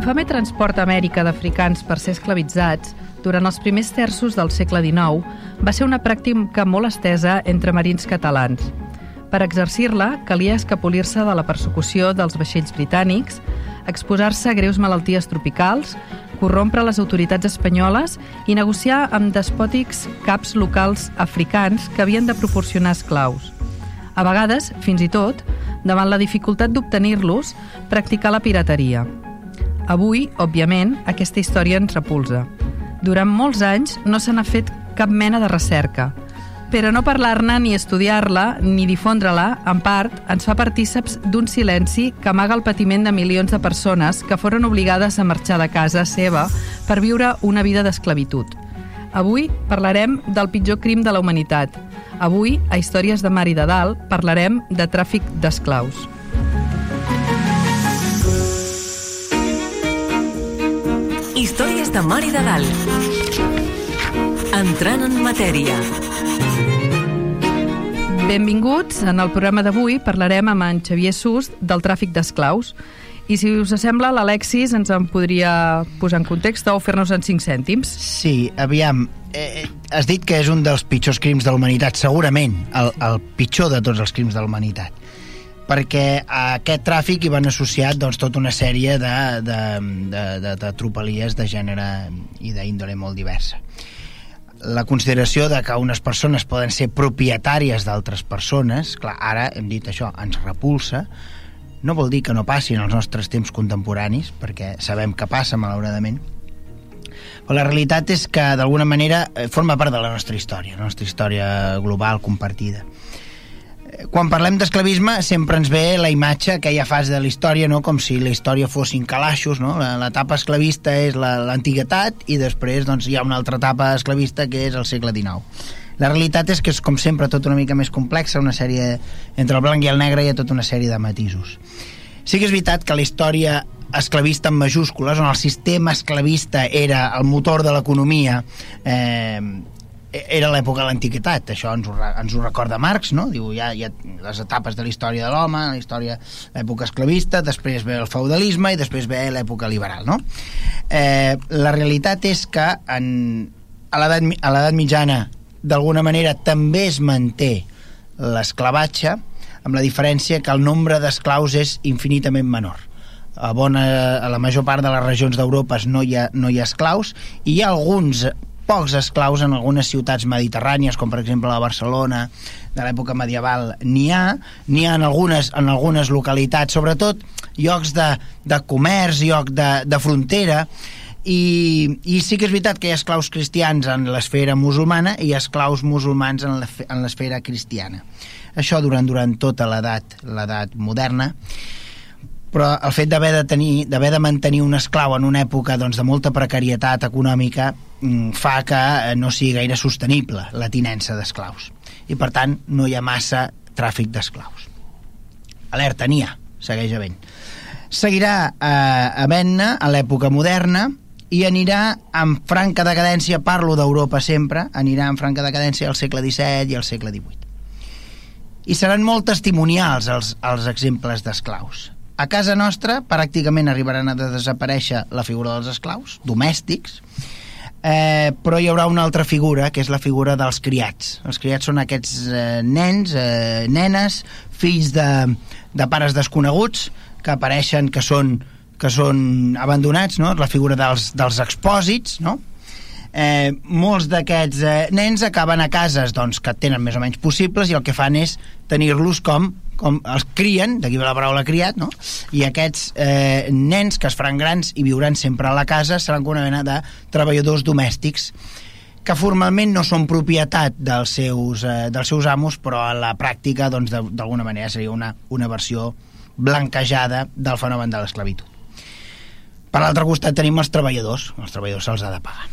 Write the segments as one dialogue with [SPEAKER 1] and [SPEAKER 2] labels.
[SPEAKER 1] L'infame transport a Amèrica d'africans per ser esclavitzats durant els primers terços del segle XIX va ser una pràctica molt estesa entre marins catalans. Per exercir-la, calia escapolir-se de la persecució dels vaixells britànics, exposar-se a greus malalties tropicals, corrompre les autoritats espanyoles i negociar amb despòtics caps locals africans que havien de proporcionar esclaus. A vegades, fins i tot, davant la dificultat d'obtenir-los, practicar la pirateria. Avui, òbviament, aquesta història ens repulsa. Durant molts anys no se n'ha fet cap mena de recerca, però no parlar-ne ni estudiar-la ni difondre-la, en part, ens fa partíceps d'un silenci que amaga el patiment de milions de persones que foren obligades a marxar de casa seva per viure una vida d'esclavitud. Avui parlarem del pitjor crim de la humanitat. Avui, a Històries de Mar i de Dalt, parlarem de tràfic d'esclaus.
[SPEAKER 2] Històries de Mar i de Dalt. Entrant en matèria.
[SPEAKER 1] Benvinguts. En el programa d'avui parlarem amb en Xavier Sust del tràfic d'esclaus. I si us sembla, l'Alexis ens en podria posar en context o fer-nos en 5 cèntims.
[SPEAKER 3] Sí, aviam, eh, has dit que és un dels pitjors crims de la humanitat, segurament el, el pitjor de tots els crims de la humanitat perquè a aquest tràfic hi van associat doncs, tota una sèrie de, de, de, de, de tropelies de gènere i d'índole molt diversa. La consideració de que unes persones poden ser propietàries d'altres persones, clar, ara hem dit això, ens repulsa, no vol dir que no passi en els nostres temps contemporanis, perquè sabem que passa, malauradament, però la realitat és que, d'alguna manera, eh, forma part de la nostra història, la nostra història global, compartida quan parlem d'esclavisme sempre ens ve la imatge aquella fase de la història no? com si la història fossin calaixos no? l'etapa esclavista és l'antiguitat i després doncs, hi ha una altra etapa esclavista que és el segle XIX la realitat és que és com sempre tot una mica més complexa una sèrie, entre el blanc i el negre hi ha tota una sèrie de matisos sí que és veritat que la història esclavista en majúscules, on el sistema esclavista era el motor de l'economia eh, era l'època de l'antiguitat, això ens ho, ens ho recorda Marx, no? Diu, hi ha, hi ha les etapes de la història de l'home, la història, l'època esclavista, després ve el feudalisme i després ve l'època liberal, no? Eh, la realitat és que en, a l'edat mitjana, d'alguna manera, també es manté l'esclavatge, amb la diferència que el nombre d'esclaus és infinitament menor a, bona, a la major part de les regions d'Europa no, hi ha, no hi ha esclaus i hi ha alguns pocs esclaus en algunes ciutats mediterrànies, com per exemple la Barcelona de l'època medieval, n'hi ha, n'hi ha en algunes, en algunes localitats, sobretot llocs de, de comerç, lloc de, de frontera, i, i sí que és veritat que hi ha esclaus cristians en l'esfera musulmana i esclaus musulmans en l'esfera cristiana. Això durant, durant tota l'edat l'edat moderna però el fet d'haver de tenir d'haver de mantenir un esclau en una època doncs, de molta precarietat econòmica Mm, fa que eh, no sigui gaire sostenible la tinença d'esclaus i per tant no hi ha massa tràfic d'esclaus alerta, n'hi ha, segueix havent seguirà eh, havent-ne a l'època moderna i anirà en franca decadència, parlo d'Europa sempre, anirà en franca decadència al segle XVII i al segle XVIII. I seran molt testimonials els, els exemples d'esclaus. A casa nostra pràcticament arribaran a desaparèixer la figura dels esclaus, domèstics, eh, però hi haurà una altra figura, que és la figura dels criats. Els criats són aquests eh, nens, eh, nenes, fills de, de pares desconeguts, que apareixen que són, que són abandonats, no? la figura dels, dels expòsits, no? eh, molts d'aquests eh, nens acaben a cases doncs, que tenen més o menys possibles i el que fan és tenir-los com com els crien, d'aquí ve la paraula criat, no? i aquests eh, nens que es faran grans i viuran sempre a la casa seran com una mena de treballadors domèstics que formalment no són propietat dels seus, eh, dels seus amos, però a la pràctica, doncs, d'alguna manera seria una, una versió blanquejada del fenomen de l'esclavitud. Per l'altre costat tenim els treballadors, els treballadors se'ls ha de pagar.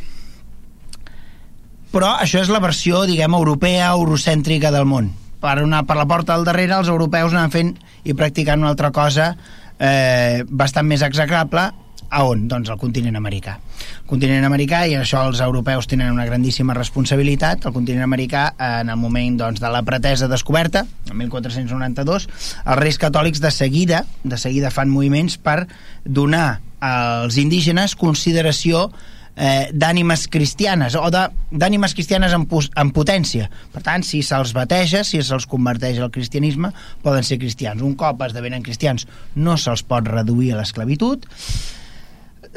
[SPEAKER 3] Però això és la versió, diguem, europea, eurocèntrica del món. Per, una, per la porta del darrere els europeus anaven fent i practicant una altra cosa eh, bastant més execrable a on? Doncs al continent americà. El continent americà, i això els europeus tenen una grandíssima responsabilitat, el continent americà, en el moment doncs, de la pretesa descoberta, en 1492, els reis catòlics de seguida, de seguida fan moviments per donar als indígenes consideració eh, d'ànimes cristianes o d'ànimes cristianes en, en potència. Per tant, si se'ls bateja, si se'ls converteix al cristianisme, poden ser cristians. Un cop esdevenen cristians no se'ls pot reduir a l'esclavitud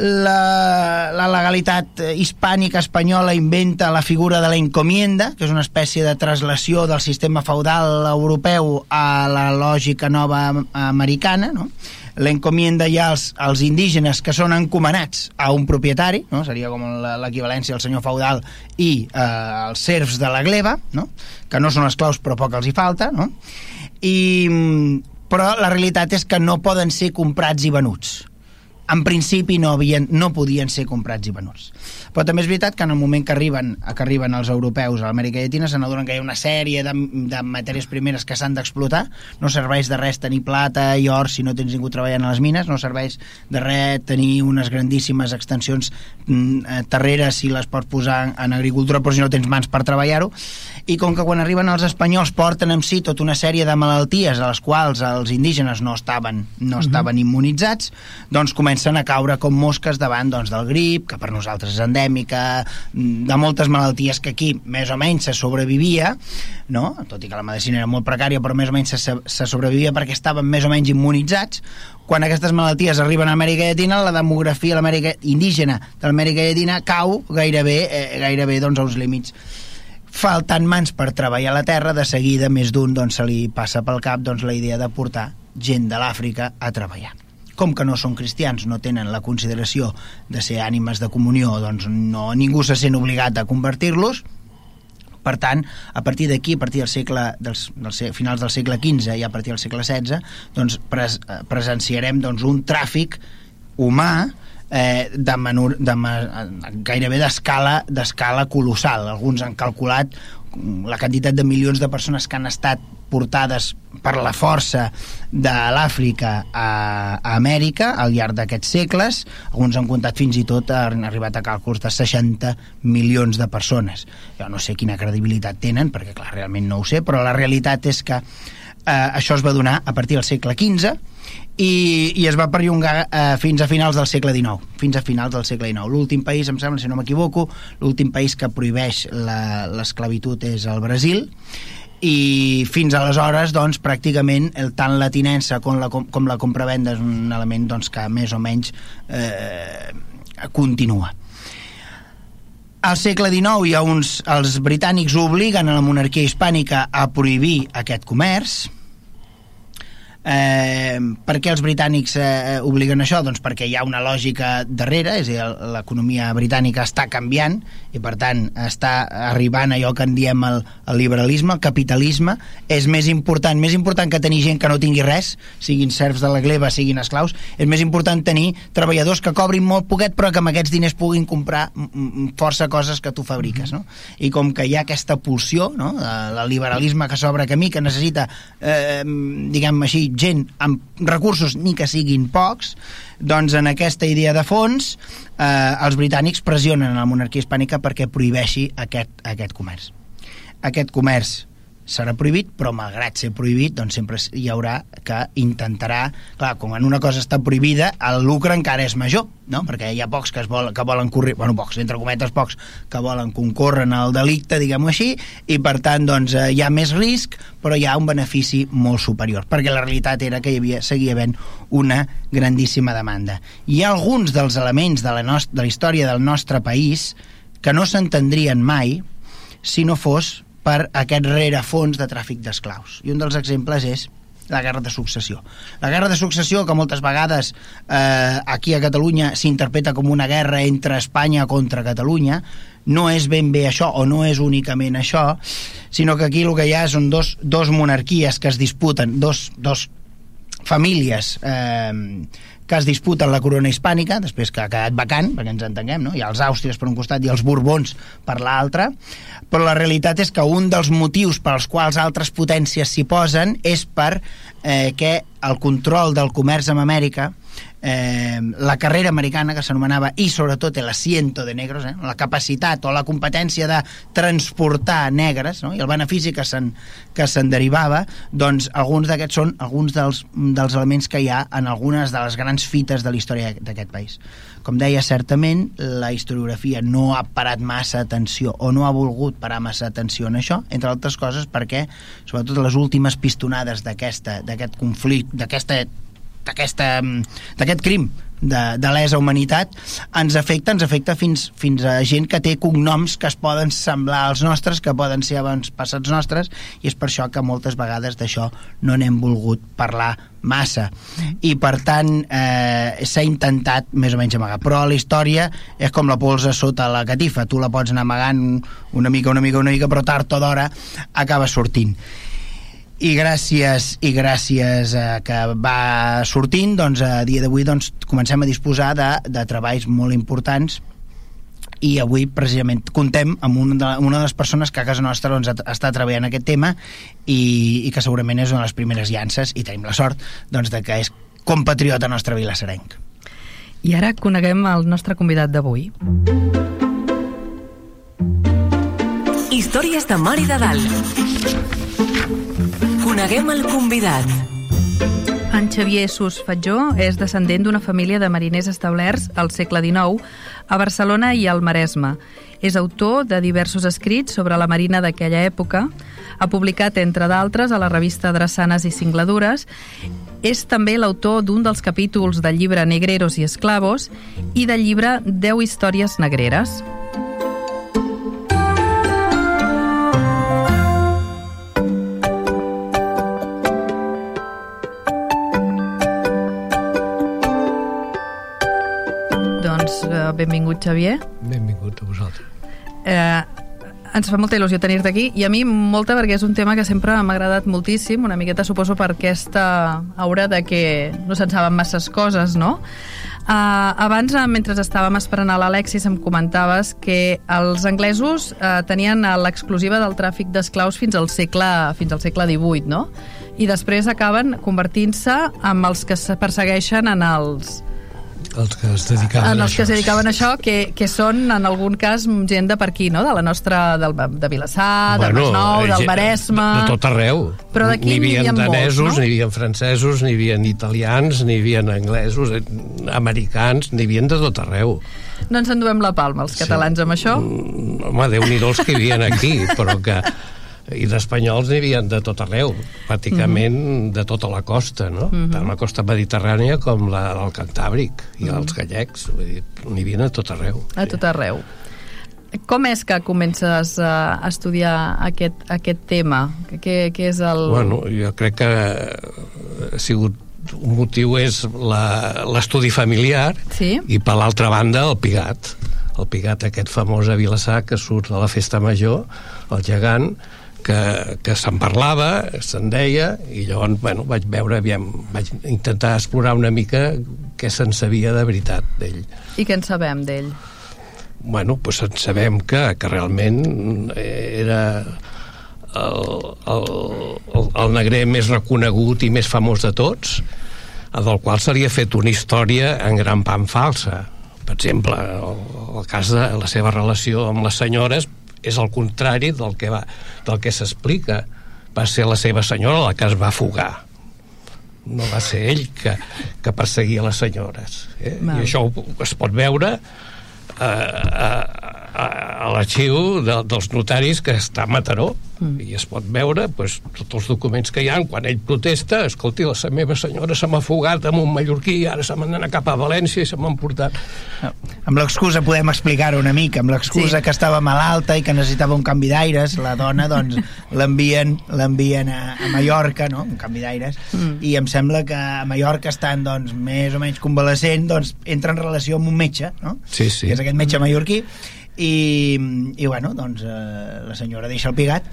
[SPEAKER 3] la, la legalitat hispànica espanyola inventa la figura de la encomienda, que és una espècie de traslació del sistema feudal europeu a la lògica nova americana, no? L'encomienda ja als, als indígenes que són encomanats a un propietari, no? seria com l'equivalència al senyor feudal i eh, els serfs de la gleba, no? que no són esclaus però poc els hi falta, no? I, però la realitat és que no poden ser comprats i venuts en principi no, havien, no podien ser comprats i venuts. Però també és veritat que en el moment que arriben, que arriben els europeus a l'Amèrica Llatina se n'adonen que hi ha una sèrie de, de matèries primeres que s'han d'explotar, no serveix de res tenir plata i or si no tens ningú treballant a les mines, no serveix de res tenir unes grandíssimes extensions mm, eh, terreres si les pots posar en, agricultura però si no tens mans per treballar-ho i com que quan arriben els espanyols porten amb si tota una sèrie de malalties a les quals els indígenes no estaven, no estaven uh -huh. immunitzats, doncs comencen a caure com mosques davant doncs, del grip, que per nosaltres és endèmica, mm, de moltes malalties que aquí més o menys se sobrevivia, no? tot i que la medicina era molt precària, però més o menys se, se sobrevivia perquè estaven més o menys immunitzats, quan aquestes malalties arriben a Amèrica Llatina, la demografia l'Amèrica indígena de l'Amèrica Llatina cau gairebé, eh, gairebé doncs, a uns límits faltant mans per treballar la terra, de seguida més d'un doncs, se li passa pel cap doncs, la idea de portar gent de l'Àfrica a treballar. Com que no són cristians, no tenen la consideració de ser ànimes de comunió, doncs no, ningú se sent obligat a convertir-los, per tant, a partir d'aquí, a partir del segle, dels, dels finals del segle XV i a partir del segle XVI, doncs pres, eh, presenciarem doncs, un tràfic humà eh, de, menor, de gairebé d'escala d'escala colossal. Alguns han calculat la quantitat de milions de persones que han estat portades per la força de l'Àfrica a, Amèrica al llarg d'aquests segles. Alguns han comptat fins i tot, han arribat a càlculs de 60 milions de persones. Jo no sé quina credibilitat tenen, perquè clar, realment no ho sé, però la realitat és que eh, això es va donar a partir del segle XV i, i es va perllongar eh, fins a finals del segle XIX fins a finals del segle XIX l'últim país, em sembla, si no m'equivoco l'últim país que prohibeix l'esclavitud és el Brasil i fins aleshores doncs, pràcticament el, tant la tinença com la, com la compravenda és un element doncs, que més o menys eh, continua. Al segle XIX hi ha uns, els britànics obliguen a la monarquia hispànica a prohibir aquest comerç Eh, per què els britànics eh, obliguen això? Doncs perquè hi ha una lògica darrere, és a dir, l'economia britànica està canviant i per tant està arribant allò que en diem el, el liberalisme, el capitalisme, és més important, més important que tenir gent que no tingui res, siguin serfs de la gleba, siguin esclaus, és més important tenir treballadors que cobrin molt poquet però que amb aquests diners puguin comprar força coses que tu fabriques, no? I com que hi ha aquesta pulsió, no? el liberalisme que s'obre camí, que necessita, eh, diguem així, gent amb recursos, ni que siguin pocs, doncs en aquesta idea de fons eh, els britànics pressionen la monarquia hispànica perquè prohibeixi aquest, aquest comerç. Aquest comerç serà prohibit, però malgrat ser prohibit, doncs sempre hi haurà que intentarà... Clar, com en una cosa està prohibida, el lucre encara és major, no? Perquè hi ha pocs que, es vol, que volen correr... Bueno, pocs, entre cometes pocs, que volen concórrer en el delicte, diguem-ho així, i per tant, doncs, eh, hi ha més risc, però hi ha un benefici molt superior, perquè la realitat era que hi havia, seguia havent una grandíssima demanda. Hi ha alguns dels elements de la, de la història del nostre país que no s'entendrien mai si no fos per aquest rerefons de tràfic d'esclaus. I un dels exemples és la guerra de successió. La guerra de successió, que moltes vegades eh, aquí a Catalunya s'interpreta com una guerra entre Espanya contra Catalunya, no és ben bé això, o no és únicament això, sinó que aquí el que hi ha són dos, dos monarquies que es disputen, dos, dos famílies eh, que es disputen la corona hispànica, després que ha quedat vacant, perquè ens entenguem, no? hi ha els àustries per un costat i els borbons per l'altre, però la realitat és que un dels motius pels quals altres potències s'hi posen és per eh, que el control del comerç amb Amèrica eh, la carrera americana que s'anomenava i sobretot el asiento de negros eh, la capacitat o la competència de transportar negres no? i el benefici que se'n que se'n derivava doncs alguns d'aquests són alguns dels, dels elements que hi ha en algunes de les grans fites de la història d'aquest país com deia, certament la historiografia no ha parat massa atenció o no ha volgut parar massa atenció en això, entre altres coses perquè sobretot les últimes pistonades d'aquest conflicte, d'aquesta d'aquest crim de, de lesa humanitat ens afecta, ens afecta fins, fins a gent que té cognoms que es poden semblar als nostres, que poden ser abans passats nostres i és per això que moltes vegades d'això no n'hem volgut parlar massa. I per tant eh, s'ha intentat més o menys amagar. Però la història és com la polsa sota la catifa. Tu la pots anar amagant una mica, una mica, una mica però tard o d'hora acaba sortint i gràcies i gràcies a que va sortint doncs a dia d'avui doncs, comencem a disposar de, de treballs molt importants i avui precisament contem amb una de, una de les persones que a casa nostra doncs, està treballant aquest tema i, i que segurament és una de les primeres llances i tenim la sort doncs, de que és compatriota nostre vilassarenc.
[SPEAKER 1] I ara coneguem el nostre convidat d'avui.
[SPEAKER 2] Històries de Mar i de Dalt. Coneguem el convidat.
[SPEAKER 1] En Xavier Sus Fatjó és descendent d'una família de mariners establerts al segle XIX a Barcelona i al Maresme. És autor de diversos escrits sobre la marina d'aquella època. Ha publicat, entre d'altres, a la revista Drassanes i Cingladures. És també l'autor d'un dels capítols del llibre Negreros i Esclavos i del llibre 10 històries negreres. Benvingut, Xavier.
[SPEAKER 4] Benvingut a vosaltres.
[SPEAKER 1] Eh, ens fa molta il·lusió tenir-te aquí i a mi molta perquè és un tema que sempre m'ha agradat moltíssim, una miqueta suposo per aquesta aura de que no se'n saben masses coses, no? Uh, abans, uh, mentre estàvem esperant a l'Alexis, em comentaves que els anglesos uh, tenien l'exclusiva del tràfic d'esclaus fins al segle fins al segle XVIII, no? I després acaben convertint-se en els que se persegueixen en els,
[SPEAKER 4] els que es dedicaven
[SPEAKER 1] en els
[SPEAKER 4] a
[SPEAKER 1] que es dedicaven a això, que, que són en algun cas gent de per aquí, no? De la nostra, del, de Vilassar, bueno, del Masnou, del Maresme...
[SPEAKER 4] De, de tot arreu.
[SPEAKER 1] Però n'hi havia danesos, molts,
[SPEAKER 4] no? n'hi havia francesos, n'hi havia italians, n'hi havia anglesos, eh, americans, n'hi havia de tot arreu.
[SPEAKER 1] No ens enduem la palma, els catalans, sí. amb això?
[SPEAKER 4] Mm, home, Déu-n'hi-do els que hi havia aquí, però que i d'espanyols n'hi havia de tot arreu, pràcticament mm -hmm. de tota la costa, no? Mm -hmm. Tant la costa mediterrània com la del Cantàbric i mm -hmm. els gallecs, vull dir, n'hi havia a tot arreu.
[SPEAKER 1] A tot arreu. Com és que comences a estudiar aquest, aquest tema? Què, què és el...
[SPEAKER 4] Bueno, jo crec que ha sigut un motiu és l'estudi familiar
[SPEAKER 1] sí?
[SPEAKER 4] i per l'altra banda el pigat el pigat aquest famós a Vilassar que surt de la festa major el gegant que, que se'n parlava, se'n deia, i llavors, bueno, vaig veure, aviam, vaig intentar explorar una mica què se'n sabia de veritat d'ell.
[SPEAKER 1] I què en sabem d'ell?
[SPEAKER 4] Bueno, doncs en sabem que, que realment era el, el, el, el negrer més reconegut i més famós de tots, del qual se li ha fet una història en gran pan falsa. Per exemple, el, el cas de la seva relació amb les senyores és el contrari del que, va, del que s'explica. Va ser la seva senyora la que es va fugar. No va ser ell que, que perseguia les senyores. Eh? I això es pot veure eh, a, a, a l'arxiu de, dels notaris que està a Mataró mm. i es pot veure pues, tots els documents que hi ha quan ell protesta escolti, la meva senyora se m'ha fugat amb un mallorquí i ara se m'han d'anar cap a València i se m'han portat
[SPEAKER 3] no. amb l'excusa podem explicar-ho una mica amb l'excusa sí. que estava malalta i que necessitava un canvi d'aires la dona doncs l'envien l'envien a, a Mallorca no? un canvi d'aires mm. i em sembla que a Mallorca estan doncs, més o menys convalescent doncs entra en relació amb un metge no?
[SPEAKER 4] sí, sí.
[SPEAKER 3] que és aquest metge mallorquí i, i bueno, doncs eh, la senyora deixa el pigat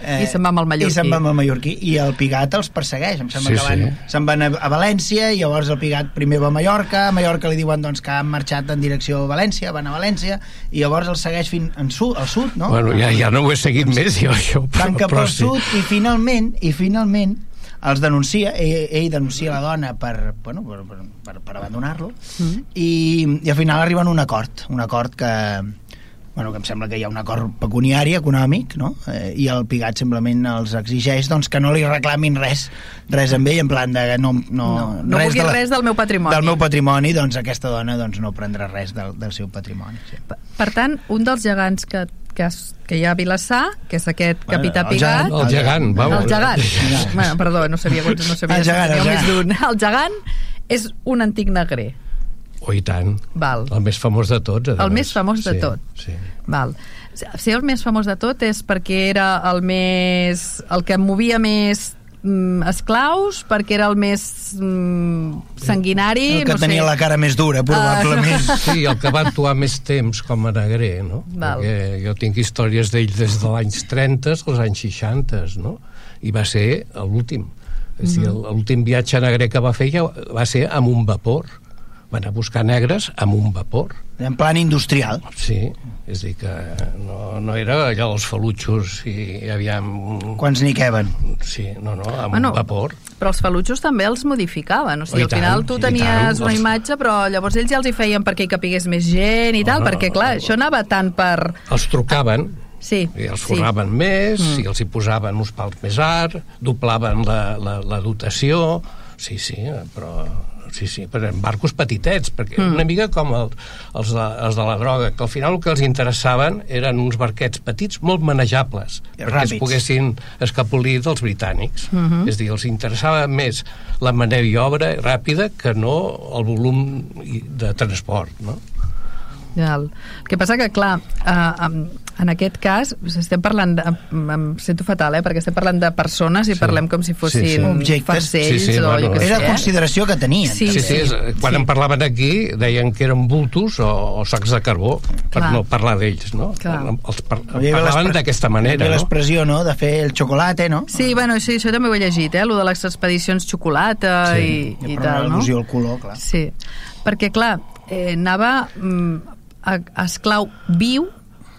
[SPEAKER 3] eh,
[SPEAKER 1] I se'n va amb el mallorquí.
[SPEAKER 3] i se'n va amb el mallorquí i el pigat els persegueix em sembla
[SPEAKER 4] Sí,
[SPEAKER 3] que van,
[SPEAKER 4] sí.
[SPEAKER 3] se'n van a, a València i llavors el pigat primer va a Mallorca a Mallorca li diuen doncs, que han marxat en direcció a València van a València i llavors el segueix fins al sud, al sud no?
[SPEAKER 4] Bueno, ja, ja no ho he seguit més, jo, això.
[SPEAKER 3] van cap
[SPEAKER 4] però
[SPEAKER 3] al sud i finalment i finalment els denuncia, ell, ell denuncia la dona per, bueno, per, per, per, per abandonar-lo
[SPEAKER 1] Mm.
[SPEAKER 3] i, i al final arriben a un acord un acord que bueno, que em sembla que hi ha un acord pecuniari, econòmic, no? Eh, i el Pigat simplement els exigeix doncs, que no li reclamin res, res amb ell, en plan de no, no,
[SPEAKER 1] No, no
[SPEAKER 3] res,
[SPEAKER 1] vulgui
[SPEAKER 3] de la-
[SPEAKER 1] res del meu patrimoni.
[SPEAKER 3] del meu patrimoni, doncs aquesta dona doncs, no prendrà res del, del seu patrimoni. Sí.
[SPEAKER 1] Per- Per tant, un dels gegants que, que, que hi ha a Vilassar, que és aquest
[SPEAKER 3] Bueno,
[SPEAKER 1] capità
[SPEAKER 3] el
[SPEAKER 1] Pigat...
[SPEAKER 3] gegant-
[SPEAKER 4] El gegant, vamos.
[SPEAKER 1] El gegant. bueno, perdó, no sabia, no sabia
[SPEAKER 3] El gegant, el
[SPEAKER 1] ha més
[SPEAKER 3] gegant.
[SPEAKER 1] d'un. El gegant és un antic negrer.
[SPEAKER 4] Oh, i tant.
[SPEAKER 1] Val.
[SPEAKER 4] El més famós de tots.
[SPEAKER 1] El
[SPEAKER 4] més.
[SPEAKER 1] famós de
[SPEAKER 4] sí,
[SPEAKER 1] tot.
[SPEAKER 4] Sí.
[SPEAKER 1] Val. Ser el més famós de tot és perquè era el més... el que movia més mm, esclaus, perquè era el més mm, sanguinari,
[SPEAKER 3] El que
[SPEAKER 1] no
[SPEAKER 3] tenia
[SPEAKER 1] sé.
[SPEAKER 3] la cara més dura, probablement.
[SPEAKER 4] Sí, el que va actuar més temps com a negrer, no?
[SPEAKER 1] Val.
[SPEAKER 4] Perquè jo tinc històries d'ell des de l'any 30 als anys 60, no? I va ser l'últim. És a dir, l'últim viatge negre que va fer ja va ser amb un vapor. Va anar a buscar negres amb un vapor.
[SPEAKER 3] en plan industrial.
[SPEAKER 4] Sí, és a dir que no, no era allò dels falutxos i aviam...
[SPEAKER 3] Quants n'hi queben?
[SPEAKER 4] Sí, no, no, amb
[SPEAKER 1] Bueno,
[SPEAKER 4] un vapor.
[SPEAKER 1] Però els falutxos també els modificaven. O sigui,
[SPEAKER 4] Oh,
[SPEAKER 1] al final
[SPEAKER 4] tant,
[SPEAKER 1] tu tenies
[SPEAKER 4] tant.
[SPEAKER 1] una
[SPEAKER 4] Els-
[SPEAKER 1] imatge, però llavors ells ja els hi feien perquè hi capigués més gent i tal,
[SPEAKER 4] Ah,
[SPEAKER 1] perquè, clar, això anava tant per...
[SPEAKER 4] Els trucaven,
[SPEAKER 1] Sí,
[SPEAKER 4] i els
[SPEAKER 1] sí.
[SPEAKER 4] forraven més, mm. i els hi posaven uns pals més art, doblaven la, la, la dotació, sí, sí, però sí, sí, però en barcos petitets, perquè mm. una mica com el, els, de, els de la droga, que al final el que els interessaven eren uns barquets petits molt manejables,
[SPEAKER 3] I
[SPEAKER 4] perquè
[SPEAKER 3] ràpids.
[SPEAKER 4] es poguessin escapolir dels britànics. Mm -hmm. És a dir, els interessava més la maniobra ràpida que no el volum de transport, no?
[SPEAKER 1] El el que passa que, clar, eh, en, aquest cas, estem parlant, de, em, sento fatal, eh, perquè estem parlant de persones i
[SPEAKER 4] Sí.
[SPEAKER 1] parlem com si fossin
[SPEAKER 4] Sí, sí.
[SPEAKER 3] Objectes.
[SPEAKER 1] farcells
[SPEAKER 4] Sí, sí,
[SPEAKER 1] o
[SPEAKER 4] bueno,
[SPEAKER 1] jo què
[SPEAKER 3] Era
[SPEAKER 1] sé.
[SPEAKER 3] la
[SPEAKER 1] eh?
[SPEAKER 3] consideració que tenien.
[SPEAKER 1] Sí,
[SPEAKER 4] Sí, sí, és, quan
[SPEAKER 1] sí.
[SPEAKER 4] en parlaven aquí deien que eren bultos o, o sacs de carbó, per
[SPEAKER 1] Clar.
[SPEAKER 4] no parlar d'ells, no?
[SPEAKER 1] Clar.
[SPEAKER 4] Els par parlaven d'aquesta
[SPEAKER 3] hi
[SPEAKER 4] manera,
[SPEAKER 3] havia
[SPEAKER 4] no?
[SPEAKER 3] l'expressió, no?, de fer el xocolate, no?
[SPEAKER 1] Sí, bueno, sí, això també ho he llegit, eh, lo de les expedicions xocolata
[SPEAKER 4] Sí.
[SPEAKER 1] i, i
[SPEAKER 3] per
[SPEAKER 1] tal, no?
[SPEAKER 3] al color, clar.
[SPEAKER 1] Sí, perquè, clar, eh, anava mm, a, a esclau viu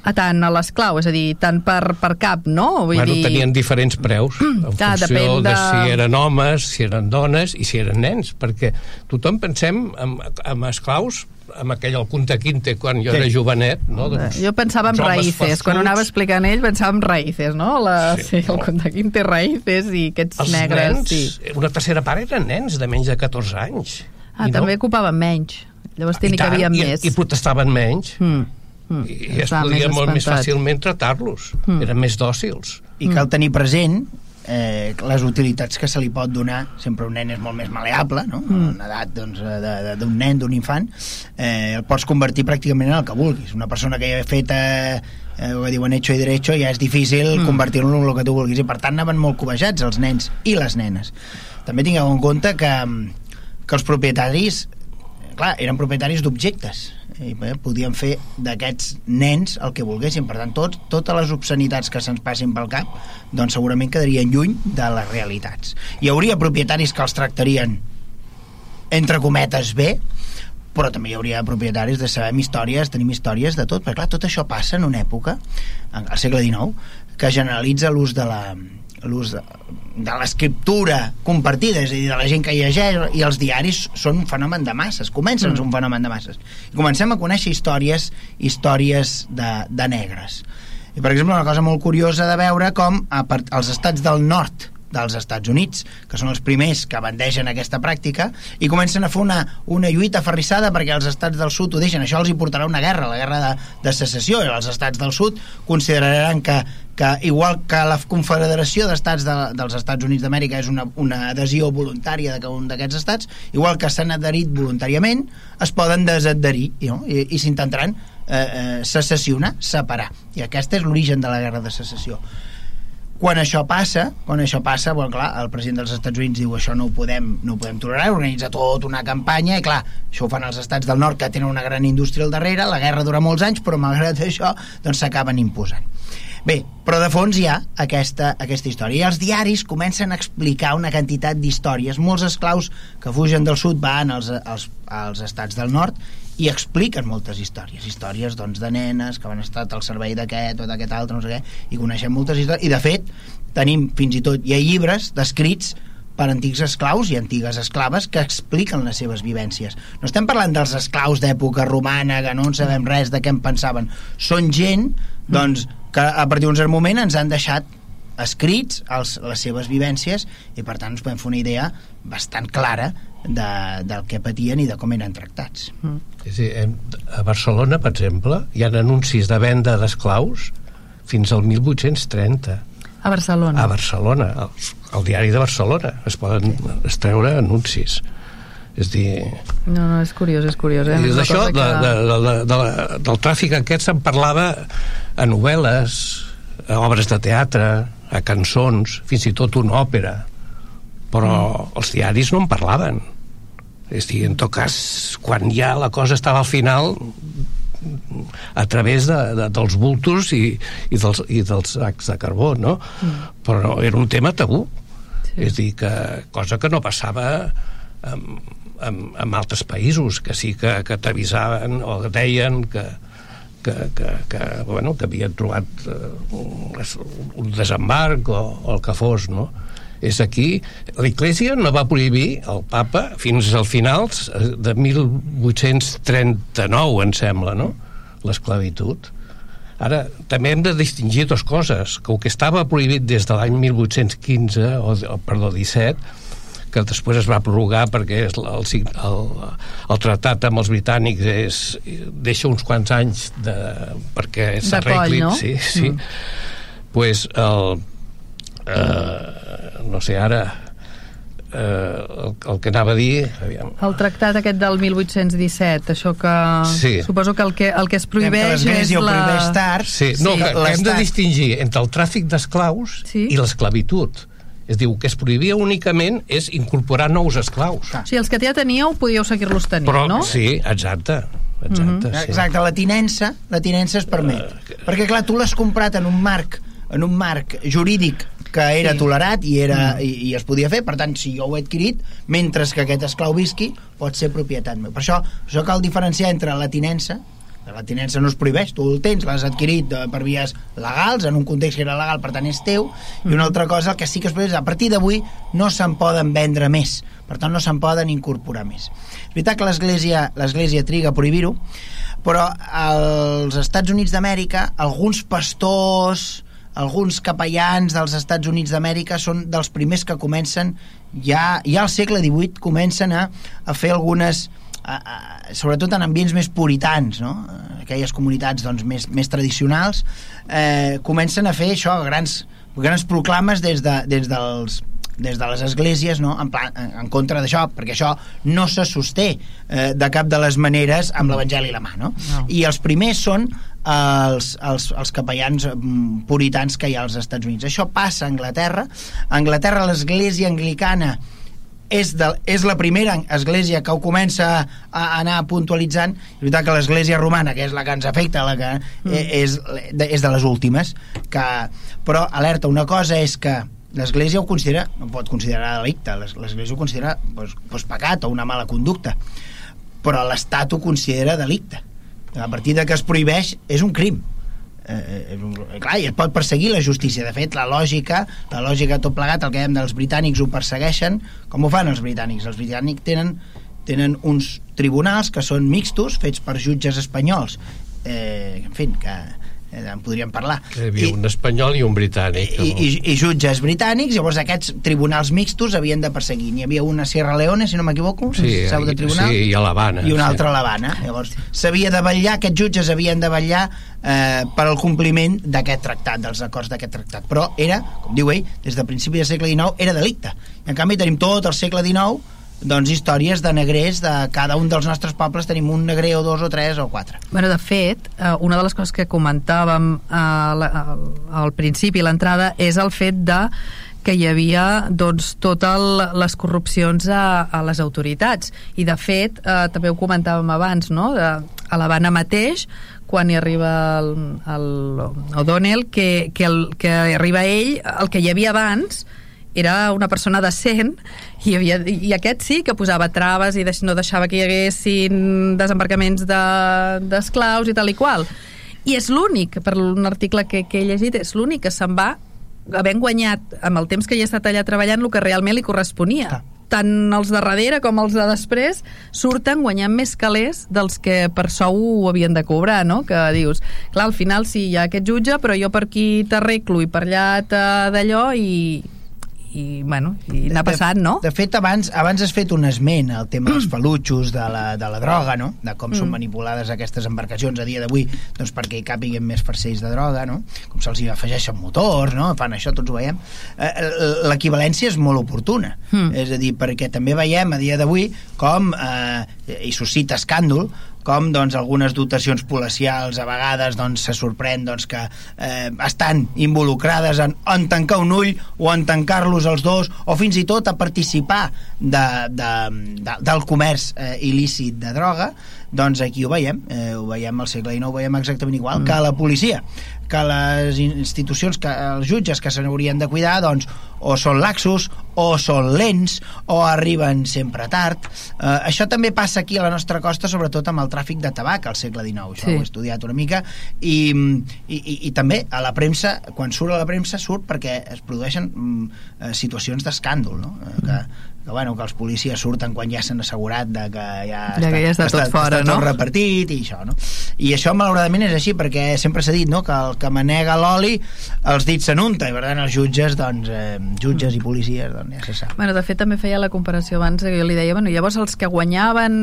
[SPEAKER 1] a tant a l'esclau, és a dir, tant per, per cap, no? Vull
[SPEAKER 4] Bueno,
[SPEAKER 1] dir...
[SPEAKER 4] tenien diferents preus en
[SPEAKER 1] Clar,
[SPEAKER 4] funció de...
[SPEAKER 1] de-
[SPEAKER 4] si eren homes, si eren dones i si eren nens, perquè tothom pensem en, en esclaus amb aquell el Kunta Quinte quan jo
[SPEAKER 3] Sí.
[SPEAKER 4] era jovenet, no? Doncs,
[SPEAKER 1] Jo pensava en raïces, quan
[SPEAKER 4] fasuts.
[SPEAKER 1] ho anava explicant ell pensava en raïces, no? La, sí,
[SPEAKER 4] Sí,
[SPEAKER 1] el
[SPEAKER 4] no.
[SPEAKER 1] Contaquín té raïces i aquests
[SPEAKER 4] els
[SPEAKER 1] negres,
[SPEAKER 4] nens,
[SPEAKER 1] sí.
[SPEAKER 4] una tercera part eren nens de menys de 14 anys.
[SPEAKER 1] Ah,
[SPEAKER 4] I
[SPEAKER 1] també ocupaven menys. Llavors
[SPEAKER 4] I
[SPEAKER 1] tenia que havia
[SPEAKER 4] i,
[SPEAKER 1] més.
[SPEAKER 4] I protestaven menys.
[SPEAKER 1] Mm, mm,
[SPEAKER 4] I, es
[SPEAKER 1] estaven
[SPEAKER 4] podia molt més fàcilment tratar-los.
[SPEAKER 1] Mm.
[SPEAKER 4] Eren més dòcils.
[SPEAKER 3] I cal tenir present eh, les utilitats que se li pot donar sempre un nen és molt més maleable no?
[SPEAKER 1] Mm.
[SPEAKER 3] en edat doncs, de- de- d'un nen, d'un infant eh, el pots convertir pràcticament en el que vulguis una persona que ja ha fet eh, eh, el que diuen hecho i derecho ja és difícil
[SPEAKER 1] Mm.
[SPEAKER 3] convertir-lo en el que tu vulguis i per tant anaven molt cobejats els nens i les nenes també tingueu en compte que, que els propietaris clar, eren propietaris d'objectes. I bé, podien fer d'aquests nens el que volguessin, per tant tot, totes les obscenitats que se'ns passin pel cap doncs segurament quedarien lluny de les realitats. Hi hauria propietaris que els tractarien entre cometes bé però també hi hauria propietaris de saber històries, tenim històries de tot, perquè clar, tot això passa en una època, al segle XIX, que generalitza l'ús de la l'ús de, de l'escriptura compartida, és a dir, de la gent que llegeix i els diaris són un fenomen de masses comencen mm. un fenomen de masses i comencem a conèixer històries històries de, de negres i per exemple una cosa molt curiosa de veure com a part, als estats del nord dels Estats Units, que són els primers que bandegen aquesta pràctica, i comencen a fer una, una lluita aferrissada perquè els estats del sud ho deixen. Això els hi portarà una guerra, la guerra de, de secessió, i els estats del sud consideraran que, que igual que la Confederació d'Estats de, dels Estats Units d'Amèrica és una, una adhesió voluntària de cada un d'aquests estats, igual que s'han adherit voluntàriament, es poden desadherir no? i, i s'intentaran eh, eh, secessionar, separar. I aquest és l'origen de la guerra de secessió quan això passa, quan això passa, bueno, clar, el president dels Estats Units diu això no ho podem, no ho podem tolerar, organitza tota una campanya i clar, això ho fan els estats del nord que tenen una gran indústria al darrere, la guerra dura molts anys, però malgrat això doncs s'acaben imposant. Bé, però de fons hi ha aquesta, aquesta història. I els diaris comencen a explicar una quantitat d'històries. Molts esclaus que fugen del sud van als, als, als estats del nord i expliquen moltes històries. Històries doncs, de nenes que van estar al servei d'aquest o d'aquest altre, no sé què, i coneixem moltes històries. I de fet, tenim fins i tot, hi ha llibres descrits per antics esclaus i antigues esclaves que expliquen les seves vivències. No estem parlant dels esclaus d'època romana que no en sabem res de què en pensaven. Són gent doncs, que a partir d'un cert moment ens han deixat escrits els, les seves vivències i per tant ens podem fer una idea bastant clara de, del que patien i de com eren tractats. Mm.
[SPEAKER 4] Sí, a Barcelona, per exemple, hi ha anuncis de venda d'esclaus fins al 1830.
[SPEAKER 1] A Barcelona?
[SPEAKER 4] A Barcelona, al, al diari de Barcelona es poden sí. estreure anuncis. És dir...
[SPEAKER 1] No, no, és curiós, és curiós. Eh?
[SPEAKER 4] D'això, que... de, de, de, de, del tràfic aquest se'n parlava a novel·les, a obres de teatre, a cançons, fins i tot una òpera. Però mm. els diaris no en parlaven. És dir, en tot cas, quan ja la cosa estava al final, a través de, de, dels bultos i, i, dels, i dels sacs de carbó, no? Mm. Però era un tema tabú. Sí. És dir, que cosa que no passava amb, amb, amb altres països que sí que, que t'avisaven o deien que, que, que, que, bueno, que havien trobat uh, un, desembarc o, o el que fos, no? És aquí, l'Església no va prohibir el papa fins al final de 1839, em sembla, no? L'esclavitud. Ara, també hem de distingir dues coses, que el que estava prohibit des de l'any 1815, o, o perdó, 17, que després es va prorrogar perquè el, el, el, el tractat amb els britànics és, deixa uns quants anys de, perquè s'arregli
[SPEAKER 1] no?
[SPEAKER 4] sí, sí. Mm. pues el, eh, no sé ara eh, el, el que anava a dir aviam.
[SPEAKER 1] el tractat aquest del 1817 això que
[SPEAKER 4] sí.
[SPEAKER 1] suposo que el que, el que es prohibeix
[SPEAKER 3] és la... tard
[SPEAKER 4] sí, no, sí. hem de distingir entre el tràfic d'esclaus sí? i l'esclavitud es diu que es prohibia únicament és incorporar nous esclaus.
[SPEAKER 1] Ah. Sigui, els que ja teníeu podíeu seguir-los tenint,
[SPEAKER 4] Però,
[SPEAKER 1] no?
[SPEAKER 4] Sí, exacte. Exacte, mm -hmm. sí.
[SPEAKER 3] exacte, la tinença, la tinença es permet. Uh, Perquè, clar, tu l'has comprat en un marc en un marc jurídic que era sí. tolerat i, era, mm. i, i es podia fer, per tant, si jo ho he adquirit, mentre que aquest esclau visqui, pot ser propietat meu. Per això, això cal diferenciar entre la tinença, la tinença no es prohibeix, tu el tens, l'has adquirit eh, per vies legals, en un context que era legal, per tant és teu, i una altra cosa, el que sí que es prohibeix, a partir d'avui no se'n poden vendre més, per tant no se'n poden incorporar més. És veritat que l'Església triga a prohibir-ho, però als Estats Units d'Amèrica alguns pastors, alguns capellans dels Estats Units d'Amèrica són dels primers que comencen ja, ja al segle XVIII comencen a, a fer algunes sobretot en ambients més puritans, no? aquelles comunitats doncs, més, més tradicionals, eh, comencen a fer això, grans, grans proclames des, de, des dels des de les esglésies no? en, plan, en contra d'això, perquè això no se sosté eh, de cap de les maneres amb l'Evangeli a la mà. No? No. I els primers són els, els, els capellans mm, puritans que hi ha als Estats Units. Això passa a Anglaterra. A Anglaterra l'església anglicana és, de, és la primera església que ho comença a, anar puntualitzant. És veritat que l'església romana que és la que ens afecta la que mm. Eh, és, és de les últimes que, però alerta, una cosa és que l'església ho considera no pot considerar delicte, l'església ho considera doncs, doncs pecat o una mala conducta però l'estat ho considera delicte. A partir de que es prohibeix és un crim eh, és un, clar, i es pot perseguir la justícia. De fet la lògica, la lògica tot plegat el que dèiem dels britànics ho persegueixen. Com ho fan els britànics? els britànics tenen, tenen uns tribunals que són mixtos fets per jutges espanyols. Eh, en fi, que eh, en podríem parlar.
[SPEAKER 4] Hi havia I, un espanyol i un britànic.
[SPEAKER 3] I, i, i jutges britànics, llavors aquests tribunals mixtos havien de perseguir. N'hi havia una a Sierra Leone, si no m'equivoco,
[SPEAKER 4] sí, seu de tribunal. Sí, i a l'Havana.
[SPEAKER 3] I una sí. altra a l'Havana. Llavors, s'havia de vetllar, aquests jutges havien de vetllar eh, per al compliment d'aquest tractat, dels acords d'aquest tractat. Però era, com diu ell, des del principi del segle XIX, era delicte. I en canvi tenim tot el segle XIX doncs històries de negrers de cada un dels nostres pobles tenim un negrer o dos o tres o quatre
[SPEAKER 1] Bueno, de fet, eh, una de les coses que comentàvem eh, al, al principi, l'entrada, és el fet de que hi havia doncs, totes les corrupcions a, a les autoritats. I, de fet, eh, també ho comentàvem abans, no? De, a l'Havana mateix, quan hi arriba el, el O'Donnell, que, que, el, que arriba ell, el que hi havia abans era una persona decent i, havia, i aquest sí que posava traves i deix, no deixava que hi haguessin desembarcaments de- d'esclaus de, i tal i qual. I és l'únic, per un article que, que he llegit, és l'únic que se'n va havent guanyat amb el temps que hi ha estat allà treballant el que realment li corresponia.
[SPEAKER 3] Clar.
[SPEAKER 1] Tant els de darrere com els de després surten guanyant més calés dels que per sou ho havien de cobrar, no? Que dius, clar, al final sí, hi ha aquest jutge, però jo per aquí t'arreglo i per allà d'allò i, i, bueno, i anar passant, no?
[SPEAKER 3] De fet, abans, abans has fet un esment al tema dels falutxos, de la, de la droga, no? De com
[SPEAKER 1] Mm.
[SPEAKER 3] són manipulades aquestes embarcacions a dia d'avui doncs perquè hi càpiguen més farcells de droga, no? Com se'ls hi afegeixen motors, no? Fan això, tots ho veiem. Eh, L'equivalència és molt oportuna.
[SPEAKER 1] Mm.
[SPEAKER 3] És a dir, perquè també veiem a dia d'avui com, eh, i suscita escàndol, com doncs, algunes dotacions policials a vegades doncs, se sorprèn doncs, que eh, estan involucrades en, en tancar un ull o en tancar-los els dos o fins i tot a participar de, de, de, del comerç eh, il·lícit de droga doncs aquí ho veiem, eh, ho veiem al segle XIX ho veiem exactament igual mm. que la policia que les institucions, que els jutges que se n'haurien de cuidar, doncs, o són laxos, o són lents, o arriben sempre tard. Eh, això també passa aquí a la nostra costa, sobretot amb el tràfic de tabac al segle XIX. Això
[SPEAKER 1] Sí.
[SPEAKER 3] ho he estudiat una mica. I, i, i, I també a la premsa, quan surt a la premsa, surt perquè es produeixen mm, eh, situacions d'escàndol, no? Eh, que, que, bueno, que els policies surten quan ja s'han assegurat de que ja,
[SPEAKER 1] Ja que ja està tot fora,
[SPEAKER 3] està
[SPEAKER 1] no?
[SPEAKER 3] tot repartit i això, no? I això malauradament és així perquè sempre s'ha dit, no?, que el que manega l'oli els dits s'anunta i per tant els jutges, doncs, eh, jutges i policies, doncs ja se sap.
[SPEAKER 1] Bueno, de fet, també feia la comparació abans, que jo li deia, bueno, llavors els que guanyaven,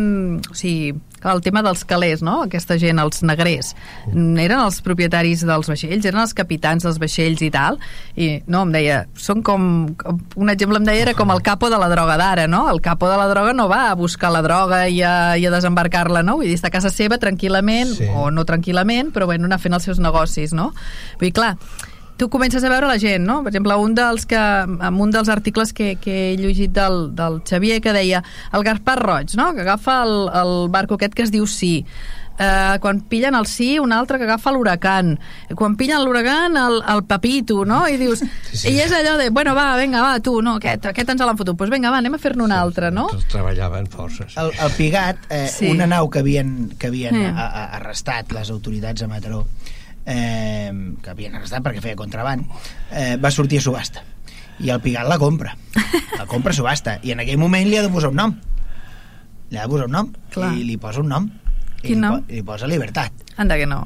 [SPEAKER 1] o sigui, clar, el tema dels calés, no?, aquesta gent, els negrers, eren els propietaris dels vaixells, eren els capitans dels vaixells i tal, i no, em deia, són com, un exemple em deia, era com el capo de la droga d'ara, no? El capo de la droga no va a buscar la droga i a, i a desembarcar-la, no? Vull dir, està a casa seva tranquil·lament,
[SPEAKER 4] Sí.
[SPEAKER 1] o no tranquil·lament, però bueno, anar fent els seus negocis, no? Vull dir, clar, tu comences a veure la gent, no? Per exemple, un dels que, amb un dels articles que, que he llegit del, del Xavier que deia el Gaspar Roig, no? Que agafa el, el barco aquest que es diu Sí. Uh, quan pillen el sí, un altre que agafa l'huracan quan pillen l'huracan, el, el papito no? i dius, sí, sí. i és allò de bueno, va, vinga, va, tu, no, aquest, aquest ens l'han fotut doncs vinga, va, anem a fer-ne un altre, no?
[SPEAKER 4] Tots treballaven forces.
[SPEAKER 3] El, el Pigat, eh,
[SPEAKER 1] Sí.
[SPEAKER 3] sí. una nau que havien, que havien
[SPEAKER 1] Sí.
[SPEAKER 3] a, a, arrestat les autoritats a Mataró, eh, que havien arrestat perquè feia contraband, eh, va sortir a subhasta. I el Pigat la compra. La compra a subhasta. I en aquell moment li ha de posar un nom. Li ha de posar un nom.
[SPEAKER 1] Clar.
[SPEAKER 3] I li posa un nom. I
[SPEAKER 1] Quin nom?
[SPEAKER 3] I li posa Libertat.
[SPEAKER 1] Anda que no.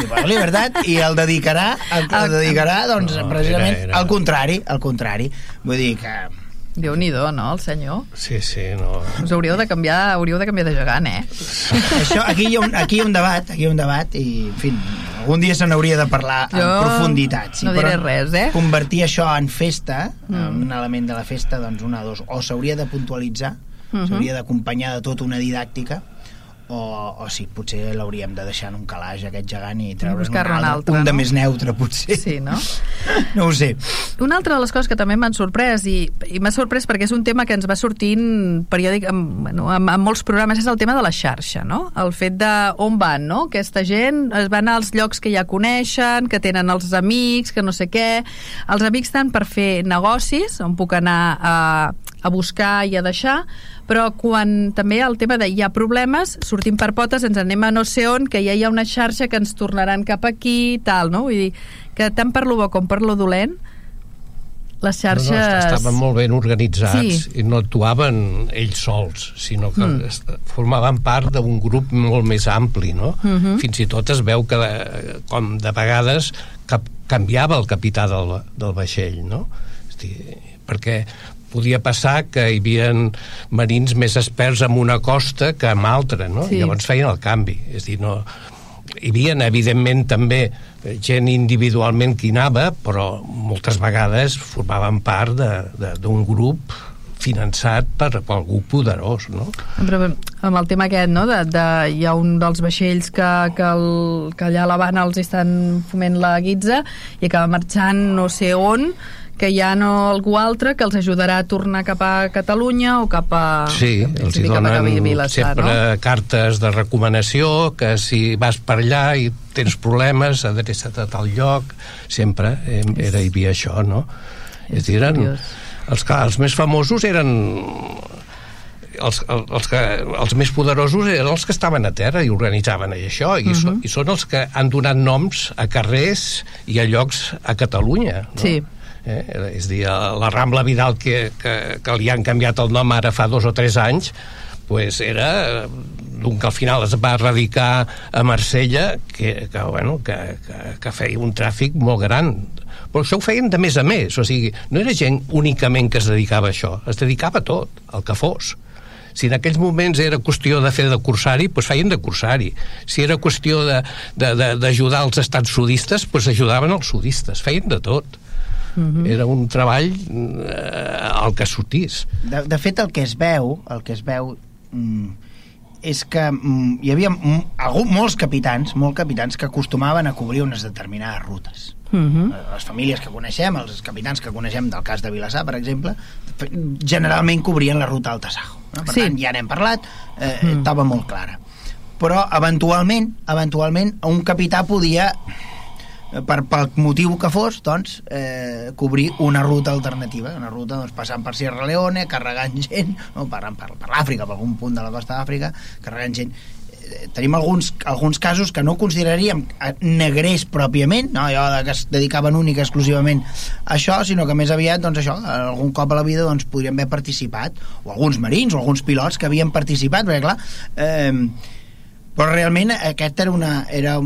[SPEAKER 3] Li posa Libertat i el dedicarà, el, el dedicarà doncs,
[SPEAKER 4] No,
[SPEAKER 3] precisament
[SPEAKER 4] era- era-
[SPEAKER 3] al contrari, al contrari. Vull dir que
[SPEAKER 1] déu nhi no, el senyor?
[SPEAKER 4] Sí, sí, no...
[SPEAKER 1] Us hauríeu de canviar, hauríeu de canviar de gegant, eh?
[SPEAKER 3] Això, aquí, hi ha un, aquí hi ha un debat, aquí hi ha un debat i, en fi, algun dia se n'hauria de parlar
[SPEAKER 1] Jo
[SPEAKER 3] en profunditat.
[SPEAKER 1] no diré res, eh?
[SPEAKER 3] Convertir això en festa,
[SPEAKER 1] Mm.
[SPEAKER 3] mm. un element de la festa, doncs una o dos, o s'hauria de puntualitzar,
[SPEAKER 1] Mhm.
[SPEAKER 3] s'hauria d'acompanyar de tota una didàctica, o, o sí, potser l'hauríem de deixar en un calaix aquest gegant i treure'n un,
[SPEAKER 1] un altre,
[SPEAKER 3] un de
[SPEAKER 1] no?
[SPEAKER 3] més neutre, potser.
[SPEAKER 1] Sí, no?
[SPEAKER 3] No ho sé.
[SPEAKER 1] Una altra de les coses que també m'han sorprès i, i m'ha sorprès perquè és un tema que ens va sortint periòdic amb, bueno, amb, amb molts programes és el tema de la xarxa, no? El fet de on van, no? Aquesta gent es van als llocs que ja coneixen, que tenen els amics, que no sé què. Els amics tant per fer negocis, on puc anar a, a buscar i a deixar, però quan també el tema de hi ha problemes, sortim per potes, ens anem a no sé on, que ja hi ha una xarxa que ens tornaran cap aquí i tal, no? Vull dir, que tant per lo bo com per lo dolent, les xarxes...
[SPEAKER 4] No, no, estaven molt ben organitzats
[SPEAKER 1] Sí.
[SPEAKER 4] i no actuaven ells sols, sinó que
[SPEAKER 1] Mm.
[SPEAKER 4] formaven part d'un grup molt més ampli, no?
[SPEAKER 1] Mhm.
[SPEAKER 4] Fins i tot es veu que, com de vegades, cap, canviava el capità del, del vaixell, no? És dir, perquè podia passar que hi havia marins més experts en una costa que en altra, no?
[SPEAKER 1] Sí.
[SPEAKER 4] Llavors feien el canvi. És dir, no, hi havia, evidentment, també gent individualment que hi anava, però moltes vegades formaven part d'un grup finançat per, per algú poderós, no?
[SPEAKER 1] Però amb el tema aquest, no? De, de, hi ha un dels vaixells que, que, el, que allà a l'Havana els estan foment la guitza i acaba marxant no sé on que hi ha no algú altre que els ajudarà a tornar cap a Catalunya o cap a...
[SPEAKER 4] Sí, els hi donen Vilassar, sempre no? cartes de recomanació que si vas per allà i tens problemes, adreça't a tal lloc, sempre era, hi havia això, no? És, és dir, eren, els, clar, els més famosos eren els, els, que, els més poderosos eren els que estaven a terra i organitzaven això i, uh -huh. so, mhm. i són els que han donat noms a carrers i a llocs a Catalunya no?
[SPEAKER 1] sí
[SPEAKER 4] eh? és dir, la Rambla Vidal que, que, que li han canviat el nom ara fa dos o tres anys pues era d'un que al final es va radicar a Marsella que, que, bueno, que, que, que feia un tràfic molt gran però això ho feien de més a més, o sigui, no era gent únicament que es dedicava a això, es dedicava a tot, el que fos. Si en aquells moments era qüestió de fer de cursari, doncs feien de cursari. Si era qüestió d'ajudar els estats sudistes, doncs ajudaven els sudistes, feien de tot. Uh mhm. -huh. Era un treball eh, al que sortís.
[SPEAKER 3] De, de fet, el que es veu, el que es veu mm, és que mm, hi havia mm, algú, molts capitans, molts capitans que acostumaven a cobrir unes determinades rutes Uh mhm. -huh. Les famílies que coneixem, els capitans que coneixem del cas de Vilassar, per exemple, generalment cobrien la ruta al Tasajo. No? Per sí. tant, ja n'hem parlat, eh, uh mm. -huh. estava molt clara. Però, eventualment, eventualment, un capità podia eh, per, pel motiu que fos, doncs, eh, cobrir una ruta alternativa, una ruta doncs, passant per Sierra Leone, carregant gent, no, per, per, per l'Àfrica, per algun punt de la costa d'Àfrica, carregant gent tenim alguns, alguns casos que no consideraríem negrers pròpiament, no? allò que es dedicaven única exclusivament a això, sinó que més aviat, doncs això, algun cop a la vida doncs, podrien haver participat, o alguns marins, o alguns pilots que havien participat, perquè clar, eh, però realment aquesta era una, era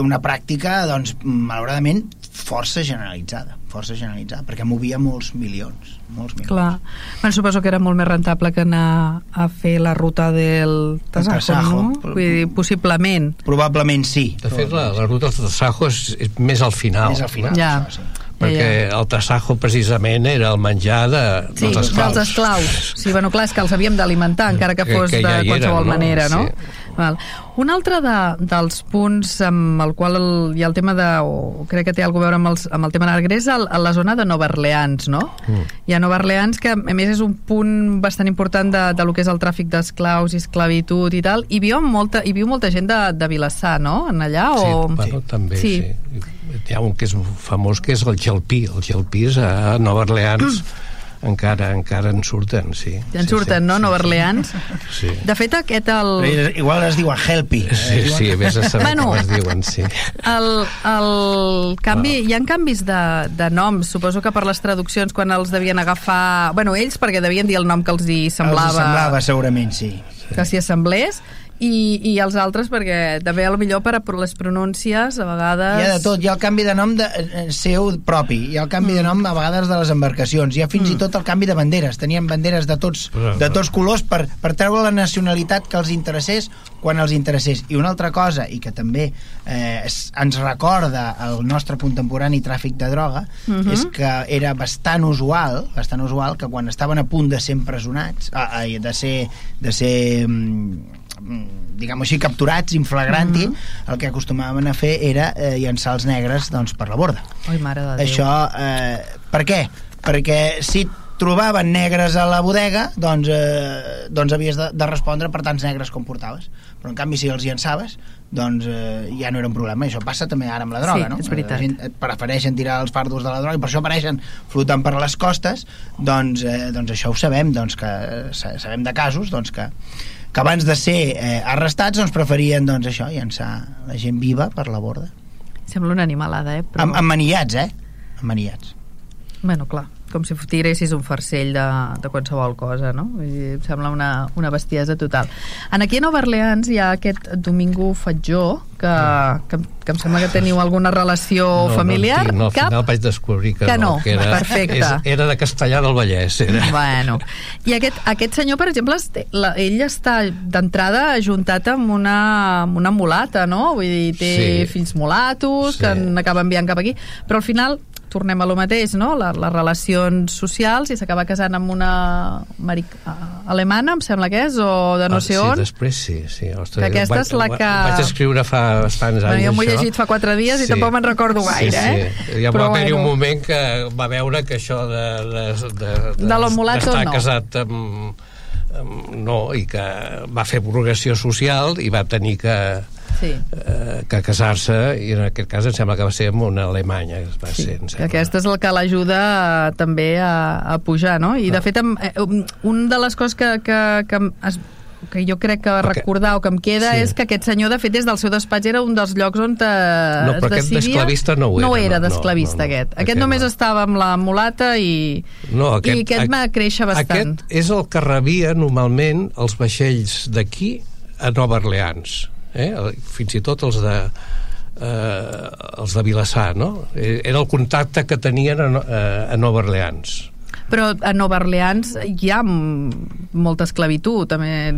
[SPEAKER 3] una pràctica, doncs, malauradament, força generalitzada força generalitzada, perquè movia molts milions, molts milions.
[SPEAKER 1] Clar. Bueno, suposo que era molt més rentable que anar a fer la ruta del Tasajo, Tasajo. no? Vull dir, possiblement.
[SPEAKER 3] Probablement sí.
[SPEAKER 4] De fet, la, la ruta del Tasajo és, és més al final.
[SPEAKER 3] Més al final,
[SPEAKER 1] ja.
[SPEAKER 3] això, sí
[SPEAKER 4] perquè ja, el tasajo precisament era el menjar de,
[SPEAKER 1] sí, dels esclaus. dels esclaus. Sí, bueno, clar, és que els havíem d'alimentar, encara que fos que, que ja de qualsevol eren, no? manera, no? Sí. Val. Un altre de, dels punts amb el qual el, hi ha el tema de, o crec que té alguna a veure amb, els, amb el tema negre, és el, la zona de Nova Orleans, no? Mm. Hi ha Nova Orleans, que a més és un punt bastant important de, de lo que és el tràfic d'esclaus i esclavitud i tal, i viu molta, hi viu molta gent de, de Vilassar, no? En allà?
[SPEAKER 4] Sí, o... bueno, també, sí. sí. Hi ha un que és famós, que és el Gelpí. El Gelpí és a Nova Orleans. Mm encara encara en surten, sí.
[SPEAKER 1] Ja en surten, sí, no, sí, Nova Orleans?
[SPEAKER 4] Sí.
[SPEAKER 1] De fet, aquest... El...
[SPEAKER 3] Igual es diu a Helpi.
[SPEAKER 4] Sí,
[SPEAKER 3] eh?
[SPEAKER 4] sí, vés a saber bueno, com es diuen, sí.
[SPEAKER 1] El, el canvi, wow. hi ha canvis de, de noms, suposo que per les traduccions, quan els devien agafar... Bueno, ells perquè devien dir el nom que els hi semblava...
[SPEAKER 3] Els semblava, segurament, sí.
[SPEAKER 1] Que s'hi assemblés i, i els altres perquè també a lo millor per a les pronúncies a vegades...
[SPEAKER 3] Hi ha de tot, hi ha el canvi de nom de, eh, seu propi, hi ha el canvi mm. de nom a vegades de les embarcacions, hi ha fins mm. i tot el canvi de banderes, tenien banderes de tots, de tots colors per, per treure la nacionalitat que els interessés quan els interessés. I una altra cosa, i que també eh, ens recorda el nostre contemporani tràfic de droga, mm -hmm. és que era bastant usual, bastant usual que quan estaven a punt de ser empresonats, eh, de ser, de ser Mm, diguem així, capturats in flagranti, mm -hmm. el que acostumaven a fer era eh, llançar els negres doncs, per la borda.
[SPEAKER 1] Oi, mare de Déu.
[SPEAKER 3] Això, eh, per què? Perquè si trobaven negres a la bodega, doncs, eh, doncs havies de, de respondre per tants negres com portaves. Però, en canvi, si els llançaves, doncs eh, ja no era un problema. Això passa també ara amb la droga,
[SPEAKER 1] sí,
[SPEAKER 3] no?
[SPEAKER 1] és veritat. La gent
[SPEAKER 3] prefereixen tirar els fardos de la droga i per això apareixen flotant per les costes, doncs, eh, doncs això ho sabem, doncs que eh, sabem de casos doncs que que abans de ser eh, arrestats doncs preferien doncs, això, llançar la gent viva per la borda.
[SPEAKER 1] Sembla una animalada, eh?
[SPEAKER 3] Però... Amb, amb maniats, eh? Amb maniats.
[SPEAKER 1] Bueno, clar com si tiressis un farcell de, de qualsevol cosa, no? Vull dir, em sembla una, una bestiesa total. En aquí a Nova Orleans hi ha aquest Domingo Fatjó, que, que, que em sembla que teniu alguna relació
[SPEAKER 4] no,
[SPEAKER 1] familiar.
[SPEAKER 4] No, no, al Cap? final vaig descobrir que,
[SPEAKER 1] que no,
[SPEAKER 4] que era,
[SPEAKER 1] perfecte.
[SPEAKER 4] És, era de Castellà del Vallès. Era.
[SPEAKER 1] Bueno, i aquest, aquest senyor, per exemple, la, ell està d'entrada ajuntat amb una, amb una mulata, no? Vull dir, té sí. fills mulatos sí. que n'acaben enviant cap aquí, però al final tornem a lo mateix, no? La, les relacions socials i s'acaba casant amb una americ... alemana, em sembla que és, o de no
[SPEAKER 4] Ah,
[SPEAKER 1] sé
[SPEAKER 4] sí,
[SPEAKER 1] on.
[SPEAKER 4] després sí. sí. Ostres,
[SPEAKER 1] Que aquesta
[SPEAKER 4] vaig-
[SPEAKER 1] és la que-
[SPEAKER 4] Vaig escriure fa bastants
[SPEAKER 1] Bueno,
[SPEAKER 4] anys,
[SPEAKER 1] jo m'ho he llegit fa quatre dies i tampoc me'n recordo gaire,
[SPEAKER 4] sí,
[SPEAKER 1] eh?
[SPEAKER 4] Sí. Ja
[SPEAKER 1] Però
[SPEAKER 4] va haver-hi
[SPEAKER 1] bueno.
[SPEAKER 4] un moment que va veure que això de... De, de, de,
[SPEAKER 1] De
[SPEAKER 4] d'estar
[SPEAKER 1] no.
[SPEAKER 4] casat amb, amb... No, i que va fer progressió social i va tenir que
[SPEAKER 1] Sí.
[SPEAKER 4] eh, que casar-se i en aquest cas em sembla que va ser amb una alemanya que va
[SPEAKER 1] Sí,
[SPEAKER 4] ser,
[SPEAKER 1] que
[SPEAKER 4] sembla.
[SPEAKER 1] aquesta és el que l'ajuda eh, també a, a pujar, no? I de fet, em, eh, un un de les coses que, que, que, es, que jo crec que
[SPEAKER 4] Perquè-
[SPEAKER 1] recordar o que em queda
[SPEAKER 4] Sí.
[SPEAKER 1] és que aquest senyor, de fet, des del seu despatx era un dels llocs on te,
[SPEAKER 4] No,
[SPEAKER 1] es
[SPEAKER 4] però aquest
[SPEAKER 1] decidia...
[SPEAKER 4] d'esclavista no ho
[SPEAKER 1] No
[SPEAKER 4] era,
[SPEAKER 1] era
[SPEAKER 4] no, no,
[SPEAKER 1] d'esclavista,
[SPEAKER 4] no, no.
[SPEAKER 1] aquest. Aquest,
[SPEAKER 4] Aquest
[SPEAKER 1] només
[SPEAKER 4] no.
[SPEAKER 1] estava amb la mulata i,
[SPEAKER 4] No,
[SPEAKER 1] i aquest va créixer bastant.
[SPEAKER 4] Aquest és el que rebia normalment els vaixells d'aquí a Nova Orleans. Eh? Fins i tot els de eh, els de Vilassar, no? Eh, Era el contacte que tenien a, a Nova Orleans.
[SPEAKER 1] Però a Nova Orleans hi ha molta esclavitud, també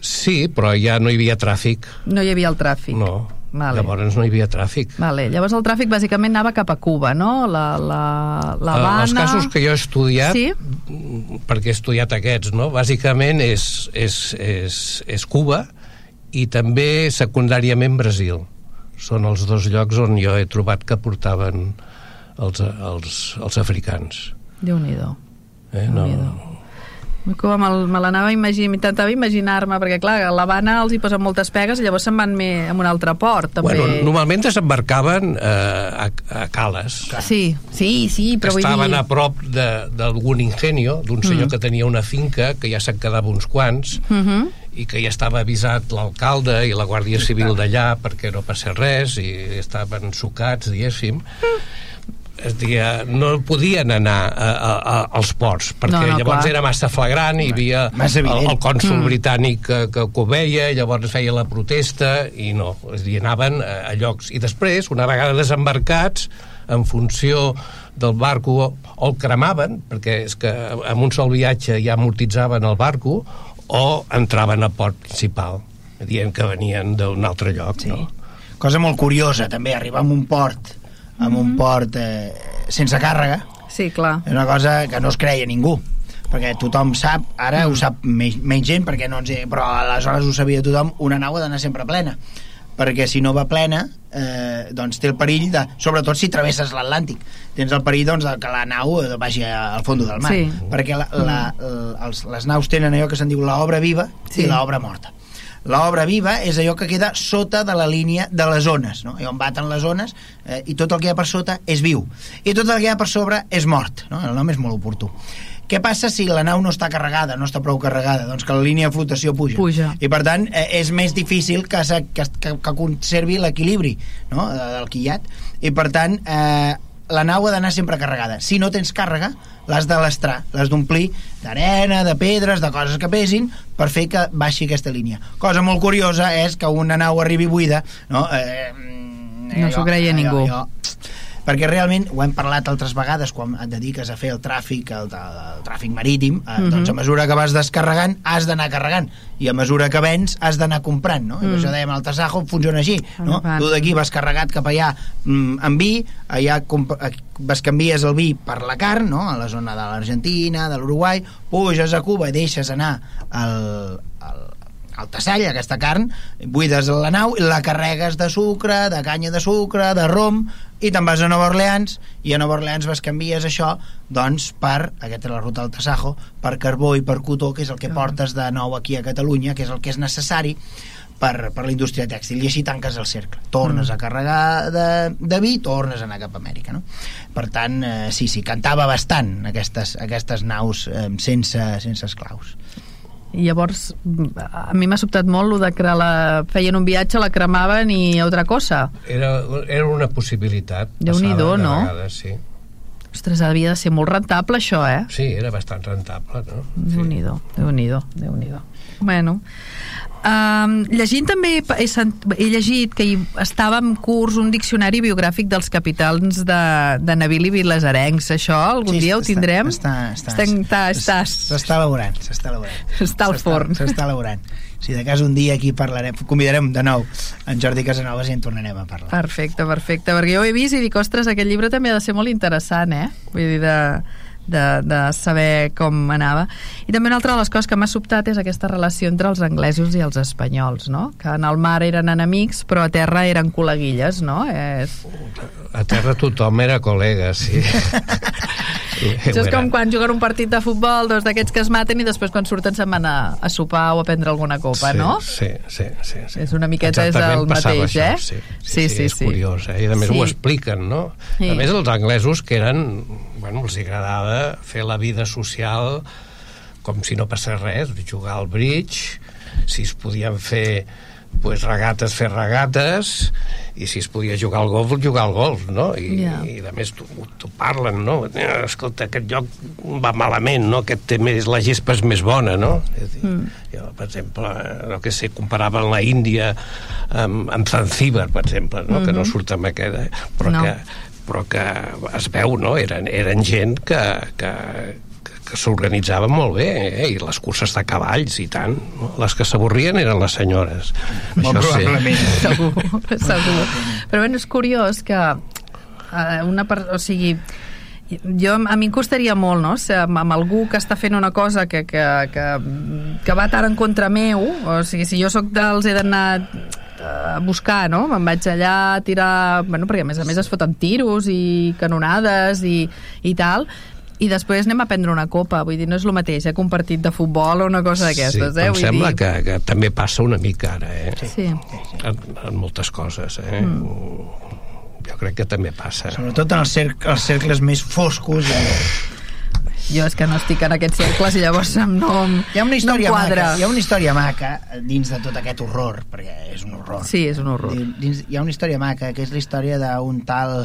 [SPEAKER 4] Sí, però ja no hi havia tràfic.
[SPEAKER 1] no hi havia el tràfic.
[SPEAKER 4] No,
[SPEAKER 1] Vale.
[SPEAKER 4] llavors no hi havia tràfic.
[SPEAKER 1] Vale. Llavors el tràfic bàsicament anava cap a Cuba, no? La, la, la
[SPEAKER 4] Eh,
[SPEAKER 1] Habana...
[SPEAKER 4] Els casos que jo he estudiat,
[SPEAKER 1] Sí?
[SPEAKER 4] perquè he estudiat aquests, no? bàsicament és, és, és, és Cuba i també secundàriament Brasil. Són els dos llocs on jo he trobat que portaven els, els, els africans.
[SPEAKER 1] Déu-n'hi-do.
[SPEAKER 4] Eh? No,
[SPEAKER 1] Déu-n'hi-do. Cuba me'l- me l'anava a imaginar, intentava imaginar-me, perquè clar, a l'Havana els hi posen moltes pegues i llavors se'n van més amb un altre port, també.
[SPEAKER 4] Bueno, normalment desembarcaven eh, a, a Cales.
[SPEAKER 1] Sí, sí, sí, però vull
[SPEAKER 4] estaven
[SPEAKER 1] dir...
[SPEAKER 4] a prop de- d'algun ingenio, d'un senyor
[SPEAKER 1] Mm.
[SPEAKER 4] que tenia una finca, que ja se'n quedava uns quants,
[SPEAKER 1] Uh -huh.
[SPEAKER 4] I que ja estava avisat l'alcalde i la Guàrdia Civil d'allà perquè no passés res i estaven sucats, diguéssim es dia, no podien anar a, a, a, als ports perquè
[SPEAKER 1] No, no,
[SPEAKER 4] llavors
[SPEAKER 1] clar.
[SPEAKER 4] era massa flagrant i hi havia el, el cònsul mm. britànic que, que, ho veia llavors feia la protesta i no, a dir, anaven a, a llocs i després, una vegada desembarcats en funció del barco o el cremaven perquè és que amb un sol viatge ja amortitzaven el barco o entraven al port principal dient que venien d'un altre lloc sí. no?
[SPEAKER 3] Cosa molt curiosa, també, arribar a un port amb un port eh, sense càrrega
[SPEAKER 1] Sí, clar.
[SPEAKER 3] és una cosa que no es creia ningú perquè tothom sap, ara ho sap menys, menys gent perquè no ens però aleshores ho sabia tothom, una nau ha d'anar sempre plena perquè si no va plena eh, doncs té el perill de, sobretot si travesses l'Atlàntic tens el perill doncs, que la nau eh, vagi al fons del mar
[SPEAKER 1] Sí.
[SPEAKER 3] perquè la, la, els, les naus tenen allò que se'n diu l'obra viva
[SPEAKER 1] Sí.
[SPEAKER 3] i l'obra morta L'obra viva és allò que queda sota de la línia de les ones, no? allà on baten les ones, eh, i tot el que hi ha per sota és viu. I tot el que hi ha per sobre és mort. No? El nom és molt oportú. Què passa si la nau no està carregada, no està prou carregada? Doncs que la línia de flotació puja.
[SPEAKER 1] Puja.
[SPEAKER 3] I per tant eh, és més difícil que, se, que, que, que conservi l'equilibri no? de- del quillat. I per tant eh, la nau ha d'anar sempre carregada. Si no tens càrrega, l'has de lastrar, l'has d'omplir d'arena, de pedres, de coses que pesin, per fer que baixi aquesta línia. Cosa molt curiosa és que una nau arribi buida, no? Eh,
[SPEAKER 1] No s'ho creia ningú.
[SPEAKER 3] Perquè realment ho hem parlat altres vegades quan et dediques a fer el tràfic el, el, el tràfic marítim eh,
[SPEAKER 1] Mhm.
[SPEAKER 3] doncs a mesura que vas descarregant has d'anar carregant i a mesura que vens has d'anar comprant no? i
[SPEAKER 1] Mm.
[SPEAKER 3] això dèiem el Tasajo funciona així no? Tu d'aquí vas carregat cap allà mm, amb vi allà eh, vas canvies el vi per la carn no? a la zona de l'Argentina de l'Uruguai puges a Cuba i deixes anar el, el, el tassall, aquesta carn, buides la nau i la carregues de sucre, de canya de sucre, de rom, i te'n vas a Nova Orleans, i a Nova Orleans vas canvies això, doncs, per, aquesta és la ruta del Tasajo, per carbó i per cotó, que és el que portes de nou aquí a Catalunya, que és el que és necessari per, per la indústria tèxtil, i així tanques el cercle. Tornes
[SPEAKER 1] Mm.
[SPEAKER 3] a carregar de, de vi, tornes a anar cap a Amèrica, no? Per tant, eh, sí, sí, cantava bastant aquestes, aquestes naus eh, sense, sense esclaus.
[SPEAKER 1] I llavors, a mi m'ha sobtat molt lo de que la, feien un viatge, la cremaven i altra cosa.
[SPEAKER 4] era, era una possibilitat
[SPEAKER 1] Déu-n'hi-do,
[SPEAKER 4] passada de
[SPEAKER 1] no?
[SPEAKER 4] vegades, sí.
[SPEAKER 1] Ostres, havia de ser molt rentable, això, eh?
[SPEAKER 4] sí, era bastant rentable no?
[SPEAKER 1] Déu-n'hi-do, Déu-n'hi-do, déu nhi déu Bueno, um, llegint també he, sent, he llegit que hi estava en curs un diccionari biogràfic dels capitans de, de Navili i Vilasarencs. Això algun
[SPEAKER 3] Sí,
[SPEAKER 1] dia ho
[SPEAKER 3] està-
[SPEAKER 1] tindrem?
[SPEAKER 3] Està, està,
[SPEAKER 1] està- estàs-
[SPEAKER 3] S'està elaborant, s'està elaborant.
[SPEAKER 1] Està al forn.
[SPEAKER 3] S'està elaborant. si de cas un dia aquí parlarem, convidarem de nou en Jordi Casanovas i en tornarem a parlar.
[SPEAKER 1] Perfecte, perfecte, perquè jo ho he vist i dic, ostres, aquest llibre també ha de ser molt interessant, eh? Vull dir, de, de, de saber com anava. I també una altra de les coses que m'ha sobtat és aquesta relació entre els anglesos i els espanyols, no? Que en el mar eren enemics, però a terra eren col·leguilles, no? És...
[SPEAKER 4] A terra tothom era col·lega, sí.
[SPEAKER 1] Això és com quan juguen un partit de futbol, dos d'aquests que es maten i després quan surten se'n van a, a sopar o a prendre alguna copa,
[SPEAKER 4] sí,
[SPEAKER 1] no?
[SPEAKER 4] Sí, sí, sí, sí.
[SPEAKER 1] És una miqueta Exactament és el mateix,
[SPEAKER 4] això,
[SPEAKER 1] eh?
[SPEAKER 4] Sí, sí, sí, sí, és sí. curiós, eh? I a més sí. ho expliquen, no? Sí. A més els anglesos que eren, bueno, els agradava fer la vida social com si no passés res, jugar al bridge, si es podien fer pues, regates, fer regates i si es podia jugar al golf, jugar al golf, no? I, yeah. i a més t'ho parlen, no? Escolta, aquest lloc va malament, no? Aquest té més, la gespa és més bona, no? És dir, mm. jo, per exemple, no que sé, comparaven la Índia amb, amb Zanzíbar, per exemple, no? Mm -hmm. Que no mm-hmm. surt amb aquest, eh? però no. que però que es veu, no? Eren, eren gent que, que, que s'organitzava molt bé, eh? i les curses de cavalls i tant. No? Les que s'avorrien eren les senyores.
[SPEAKER 3] Molt Això probablement.
[SPEAKER 1] Sí. Segur, segur. Però bueno, és curiós que eh, una per... o sigui, jo, a mi em costaria molt, no?, ser amb, amb algú que està fent una cosa que, que, que, que va tant en contra meu, o sigui, si jo sóc dels he d'anar a buscar, no? Me'n vaig allà a tirar... Bueno, perquè a més a més es foten tiros i canonades i, i tal, i després anem a prendre una copa, vull dir, no és el mateix, eh, que un partit de futbol o una cosa d'aquestes,
[SPEAKER 4] sí,
[SPEAKER 1] eh?
[SPEAKER 4] Vull sembla dir... que, que també passa una mica ara, eh?
[SPEAKER 1] Sí.
[SPEAKER 4] En, en moltes coses, eh? Mm. Jo crec que també passa.
[SPEAKER 3] Sobretot en els, cerc els cercles més foscos i...
[SPEAKER 1] Jo és que no estic en aquests cercles i llavors no,
[SPEAKER 3] hi ha una història
[SPEAKER 1] no
[SPEAKER 3] maca, hi ha una història maca dins de tot aquest horror, perquè és un horror.
[SPEAKER 1] Sí, és un horror.
[SPEAKER 3] Dins, hi ha una història maca, que és la història d'un tal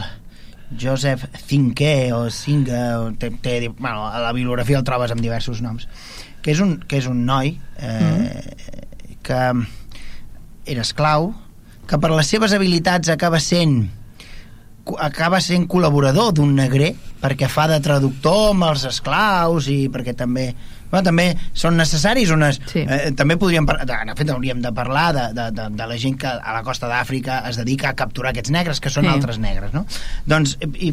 [SPEAKER 3] Joseph Cinque o Singa o té, té, bueno, a la bibliografia el trobes amb diversos noms que és un, que és un noi eh, mm. que era esclau que per les seves habilitats acaba sent acaba sent col·laborador d'un negrer perquè fa de traductor amb els esclaus i perquè també bueno, també són necessaris unes... Sí. Eh, també podríem... De fet, hauríem de parlar de, de, de, de la gent que a la costa d'Àfrica es dedica a capturar aquests negres, que són sí. altres negres, no? Doncs, i,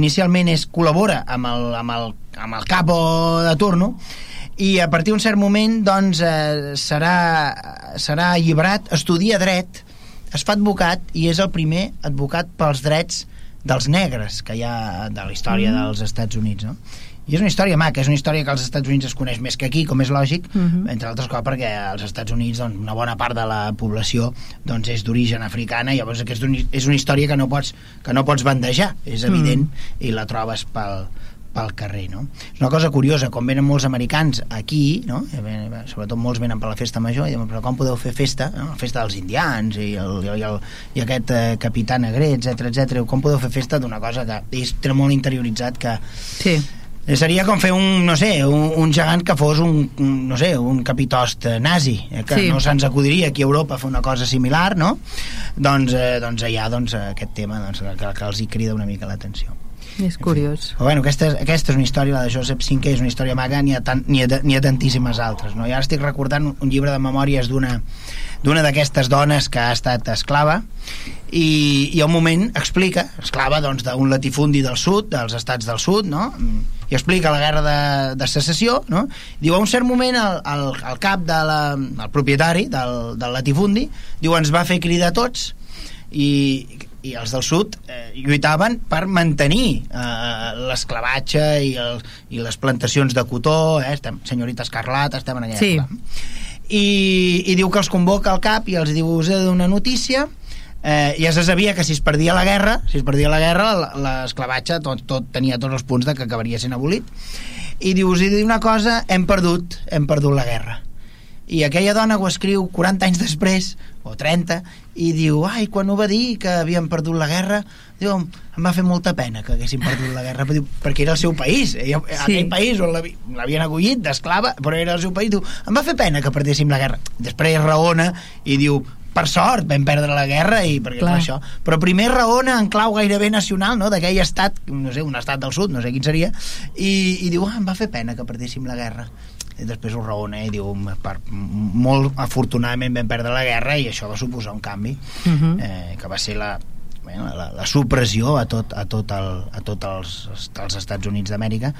[SPEAKER 3] inicialment és col·labora amb el, amb el, amb el capo de turno, i a partir d'un cert moment doncs, eh, serà, serà alliberat, estudia dret, es fa advocat i és el primer advocat pels drets dels negres que hi ha de la història mm. dels Estats Units no? I és una història maca, és una història que als Estats Units es coneix més que aquí, com és lògic, uh mhm. -huh. entre altres coses perquè als Estats Units doncs, una bona part de la població doncs, és d'origen africana i llavors és, és una història que no pots, que no pots bandejar, és mhm. evident, uh -huh. i la trobes pel, pel carrer, no? És una cosa curiosa, com venen molts americans aquí, no? sobretot molts venen per la festa major, i diuen, però com podeu fer festa? No? La festa dels indians i, el, i, el, i aquest eh, capità negre, etc etc. com podeu fer festa d'una cosa que ells tenen molt interioritzat que...
[SPEAKER 1] Sí
[SPEAKER 3] Eh, seria com fer un, no sé, un, un gegant que fos un, un no sé, un capitost nazi, eh, que sí. no se'ns acudiria aquí a Europa fer una cosa similar, no? Doncs, eh, doncs allà doncs, aquest tema doncs, que, que els hi crida una mica l'atenció.
[SPEAKER 1] És curiós.
[SPEAKER 3] Però bueno, aquesta, aquesta és una història, la de Joseph Cinque, és una història maga, n'hi ha, tant, ha, ha tantíssimes altres. No? I ara estic recordant un llibre de memòries d'una d'una d'aquestes dones que ha estat esclava i, i a un moment explica, esclava doncs d'un latifundi del sud, dels estats del sud, no? I explica la guerra de, de secessió, no? diu a un cert moment el, el, el cap de la, el propietari del, del latifundi diu ens va fer cridar tots i, i els del sud eh, lluitaven per mantenir eh, l'esclavatge i, el, i les plantacions de cotó eh, estem, senyorita Escarlata estem en allà
[SPEAKER 1] sí.
[SPEAKER 3] I, i diu que els convoca al cap i els diu us he de donar notícia eh, ja se sabia que si es perdia la guerra si es perdia la guerra l'esclavatge tot, tot tenia tots els punts de que acabaria sent abolit. I diu, us he dir una cosa hem perdut, hem perdut la guerra. I aquella dona ho escriu 40 anys després o 30 i diu, ai, quan ho va dir que havien perdut la guerra? Diu, em va fer molta pena que haguessin perdut la guerra. Diu, perquè era el seu país ella, sí. aquell país on l'havien acollit d'esclava però era el seu país, diu, em va fer pena que perdéssim la guerra. Després raona i diu per sort vam perdre la guerra i perquè Clar. això, però primer raona en clau gairebé nacional, no?, d'aquell estat no sé, un estat del sud, no sé quin seria i, i diu, ah, em va fer pena que perdéssim la guerra i després ho raona i diu per, molt afortunadament vam perdre la guerra i això va suposar un canvi uh
[SPEAKER 1] Mhm.
[SPEAKER 3] -huh. eh, que va ser la, bueno, la, la supressió a tot, a tot, el, a tot els, els Estats Units d'Amèrica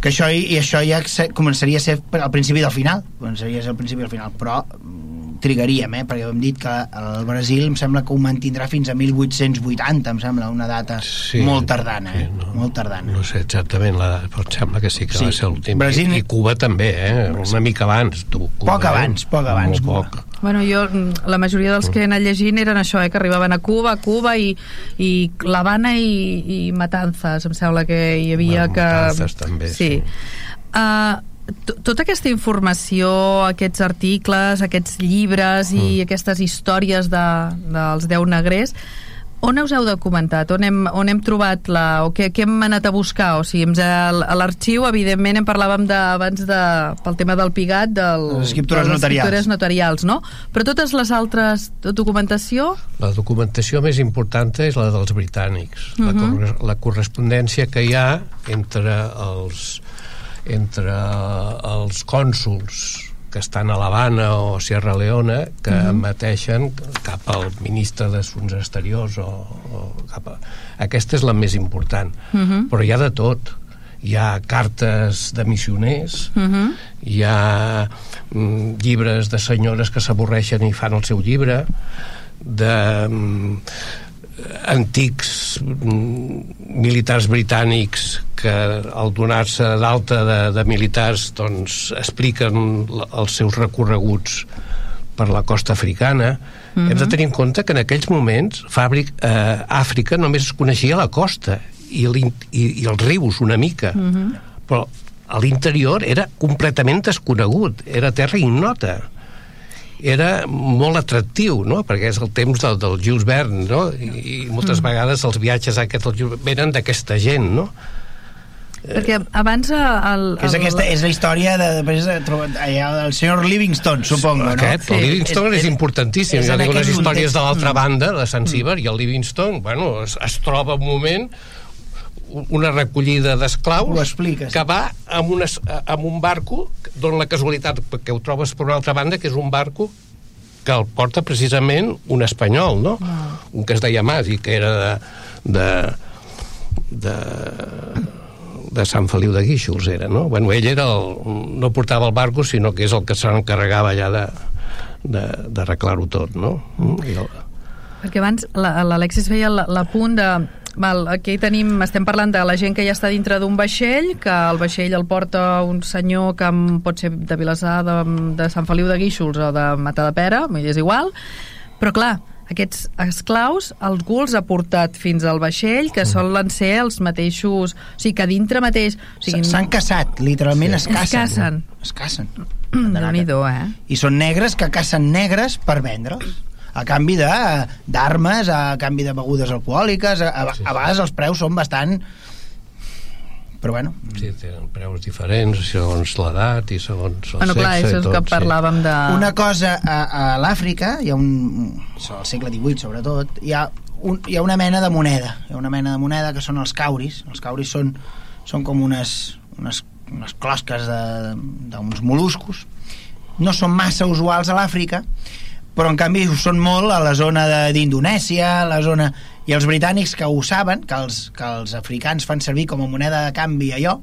[SPEAKER 3] que això, i això ja començaria a ser al principi del final començaria a ser al principi del final però mm, trigaríem, eh? perquè hem dit que el Brasil em sembla que ho mantindrà fins a 1880, em sembla, una data
[SPEAKER 4] Sí,
[SPEAKER 3] molt tardana, eh?
[SPEAKER 4] sí, no,
[SPEAKER 3] molt tardana.
[SPEAKER 4] No sé exactament la però em sembla que sí que
[SPEAKER 3] Sí.
[SPEAKER 4] va ser l'últim.
[SPEAKER 3] Brasil-
[SPEAKER 4] I, I Cuba també, eh? Una mica abans, tu. Cuba,
[SPEAKER 3] Poc abans, poc abans, Cuba.
[SPEAKER 4] poc.
[SPEAKER 1] Bueno, jo, mm, la majoria dels que he anat llegint eren això, eh, que arribaven a Cuba, Cuba i, i l'Havana i, i Matanzas, em sembla que hi havia
[SPEAKER 4] Bueno,
[SPEAKER 1] que...
[SPEAKER 4] Matanzas també, sí.
[SPEAKER 1] Uh, tota aquesta informació, aquests articles, aquests llibres i
[SPEAKER 4] Mm.
[SPEAKER 1] aquestes històries de, dels deu negrers, on us heu documentat? On hem, on hem trobat la... o què, què hem anat a buscar? O sigui, hem, a l'arxiu, evidentment, en parlàvem de, abans de, pel tema del Pigat, del,
[SPEAKER 3] Les escriptures
[SPEAKER 1] de les
[SPEAKER 3] notarials.
[SPEAKER 1] escriptures notarials, no? Però totes les altres documentació...
[SPEAKER 4] La documentació més important és la dels britànics, la,
[SPEAKER 1] Mhm.
[SPEAKER 4] corre la correspondència que hi ha entre els entre els cònsuls que estan a l'Havana o Sierra Leona que
[SPEAKER 1] Mhm.
[SPEAKER 4] emeteixen cap al ministre d'Assumptes Exteriors o, o cap a... aquesta és la més important
[SPEAKER 1] Mhm.
[SPEAKER 4] però hi ha de tot hi ha cartes de missioners
[SPEAKER 1] Uh -huh.
[SPEAKER 4] hi ha mm, llibres de senyores que s'avorreixen i fan el seu llibre de mm, antics mm, militars britànics que al donar-se d'alta de, de militars doncs expliquen els seus recorreguts per la costa africana mm -hmm. hem de tenir en compte que en aquells moments Fàbric, eh, Àfrica només es coneixia la costa i, i, i els rius una mica mm -hmm. però a l'interior era completament desconegut era terra ignota era molt atractiu, no? perquè és el temps del, del Jules Verne, no? I, i moltes mm. vegades els viatges aquests del Jules Verne venen d'aquesta gent, no?
[SPEAKER 1] Perquè abans... El,
[SPEAKER 3] Que és, aquesta, és la història de, després de, trobar- allà del senyor Livingston, supongo, no?
[SPEAKER 4] Aquest, el
[SPEAKER 1] Sí.
[SPEAKER 4] Livingston és, és importantíssim.
[SPEAKER 3] és
[SPEAKER 4] Jo dic
[SPEAKER 3] aquest
[SPEAKER 4] històries
[SPEAKER 3] context.
[SPEAKER 4] de l'altra
[SPEAKER 3] Mm.
[SPEAKER 4] banda, de Sant Ciber, i el Livingston, bueno, es, es troba un moment una recollida
[SPEAKER 3] Ho
[SPEAKER 4] d'esclaus
[SPEAKER 3] expliques.
[SPEAKER 4] que va amb, unes, amb un barco dona la casualitat que ho trobes per una altra banda que és un barco que el porta precisament un espanyol no? un que es deia Mas i que era de, de, de de Sant Feliu de Guíxols era, no? Bueno, ell era el, no portava el barco, sinó que és el que se n'encarregava allà de de- d'arreglar-ho tot, no? Mm, I el,
[SPEAKER 1] Perquè abans la- l'Alexis feia la- l'apunt de... Val, aquí tenim, estem parlant de la gent que ja està dintre d'un vaixell, que el vaixell el porta un senyor que pot ser de Vilassar, de, de Sant Feliu de Guíxols o de Matadepera, vull dir, és igual, però clar, aquests esclaus els ha portat fins al vaixell que solen ser els mateixos o sigui que dintre mateix o sigui,
[SPEAKER 3] S'han casat, literalment es
[SPEAKER 1] Es
[SPEAKER 3] casen.
[SPEAKER 1] casen.
[SPEAKER 3] Es casen.
[SPEAKER 1] déu nhi eh?
[SPEAKER 3] I són negres que cacen negres per vendre'ls a canvi de- d'armes, a canvi de begudes alcohòliques, a, a, a vegades els preus són bastant... Però bueno,
[SPEAKER 4] sí, tenen preus diferents segons l'edat i segons el
[SPEAKER 1] Bueno, clar,
[SPEAKER 4] sexe
[SPEAKER 1] això
[SPEAKER 4] i
[SPEAKER 1] és
[SPEAKER 4] tot,
[SPEAKER 1] que parlàvem de...
[SPEAKER 3] una cosa a, a l'Àfrica, hi ha un... al segle XVIII sobretot, hi ha, un, hi ha una mena de moneda, hi ha una mena de moneda que són els cauris, els cauris són, són com unes, unes, unes closques de- d'uns moluscos, no són massa usuals a l'Àfrica, però en canvi ho són molt a la zona d'Indonèsia, la zona... I els britànics que ho saben, que els, que els africans fan servir com a moneda de canvi allò,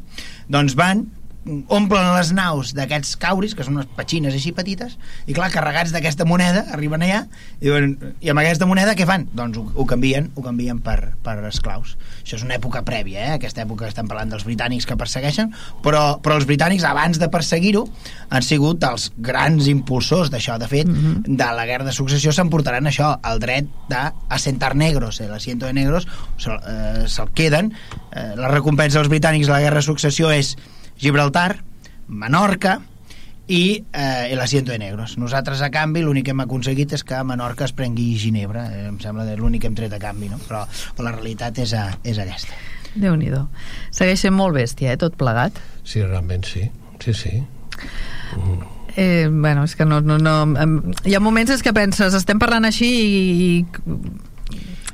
[SPEAKER 3] doncs van omplen les naus d'aquests cauris, que són unes petxines així petites, i clar, carregats d'aquesta moneda, arriben allà, i, diuen, i amb aquesta moneda què fan? Doncs ho, ho canvien, ho canvien per, per esclaus. Això és una època prèvia, eh? aquesta època estem parlant dels britànics que persegueixen, però, però els britànics, abans de perseguir-ho, han sigut els grans impulsors d'això. De fet, mm -hmm. de la guerra de successió s'emportaran això, el dret d'assentar negros, el asiento de negros, se'l eh, se queden. Eh, la recompensa dels britànics de la guerra de successió és Gibraltar, Menorca i eh, el asiento de negros. Nosaltres, a canvi, l'únic que hem aconseguit és que Menorca es prengui Ginebra. Eh, em sembla que és l'únic que hem tret a canvi, no? Però, però la realitat és, a, és aquesta.
[SPEAKER 1] déu nhi Segueix sent molt bèstia, eh, tot plegat.
[SPEAKER 4] Sí, realment sí. Sí, sí.
[SPEAKER 1] Eh, bueno, és que no, no, no... Hi ha moments és que penses, estem parlant així i... i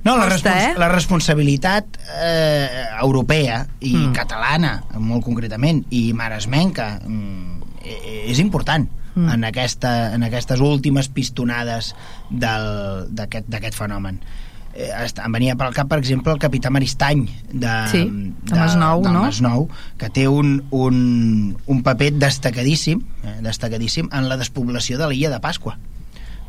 [SPEAKER 3] No, la,
[SPEAKER 1] Costa,
[SPEAKER 3] respons
[SPEAKER 1] eh?
[SPEAKER 3] la responsabilitat eh, europea i
[SPEAKER 1] Mm.
[SPEAKER 3] catalana, molt concretament, i maresmenca, mm, és important mm. en, aquesta, en aquestes últimes pistonades del- d'aquest fenomen eh, em venia pel cap, per exemple, el capità Maristany de,
[SPEAKER 1] Sí, de Masnou,
[SPEAKER 3] del
[SPEAKER 1] no?
[SPEAKER 3] Masnou, que té un, un, un paper destacadíssim, eh, destacadíssim en la despoblació de l'illa de Pasqua.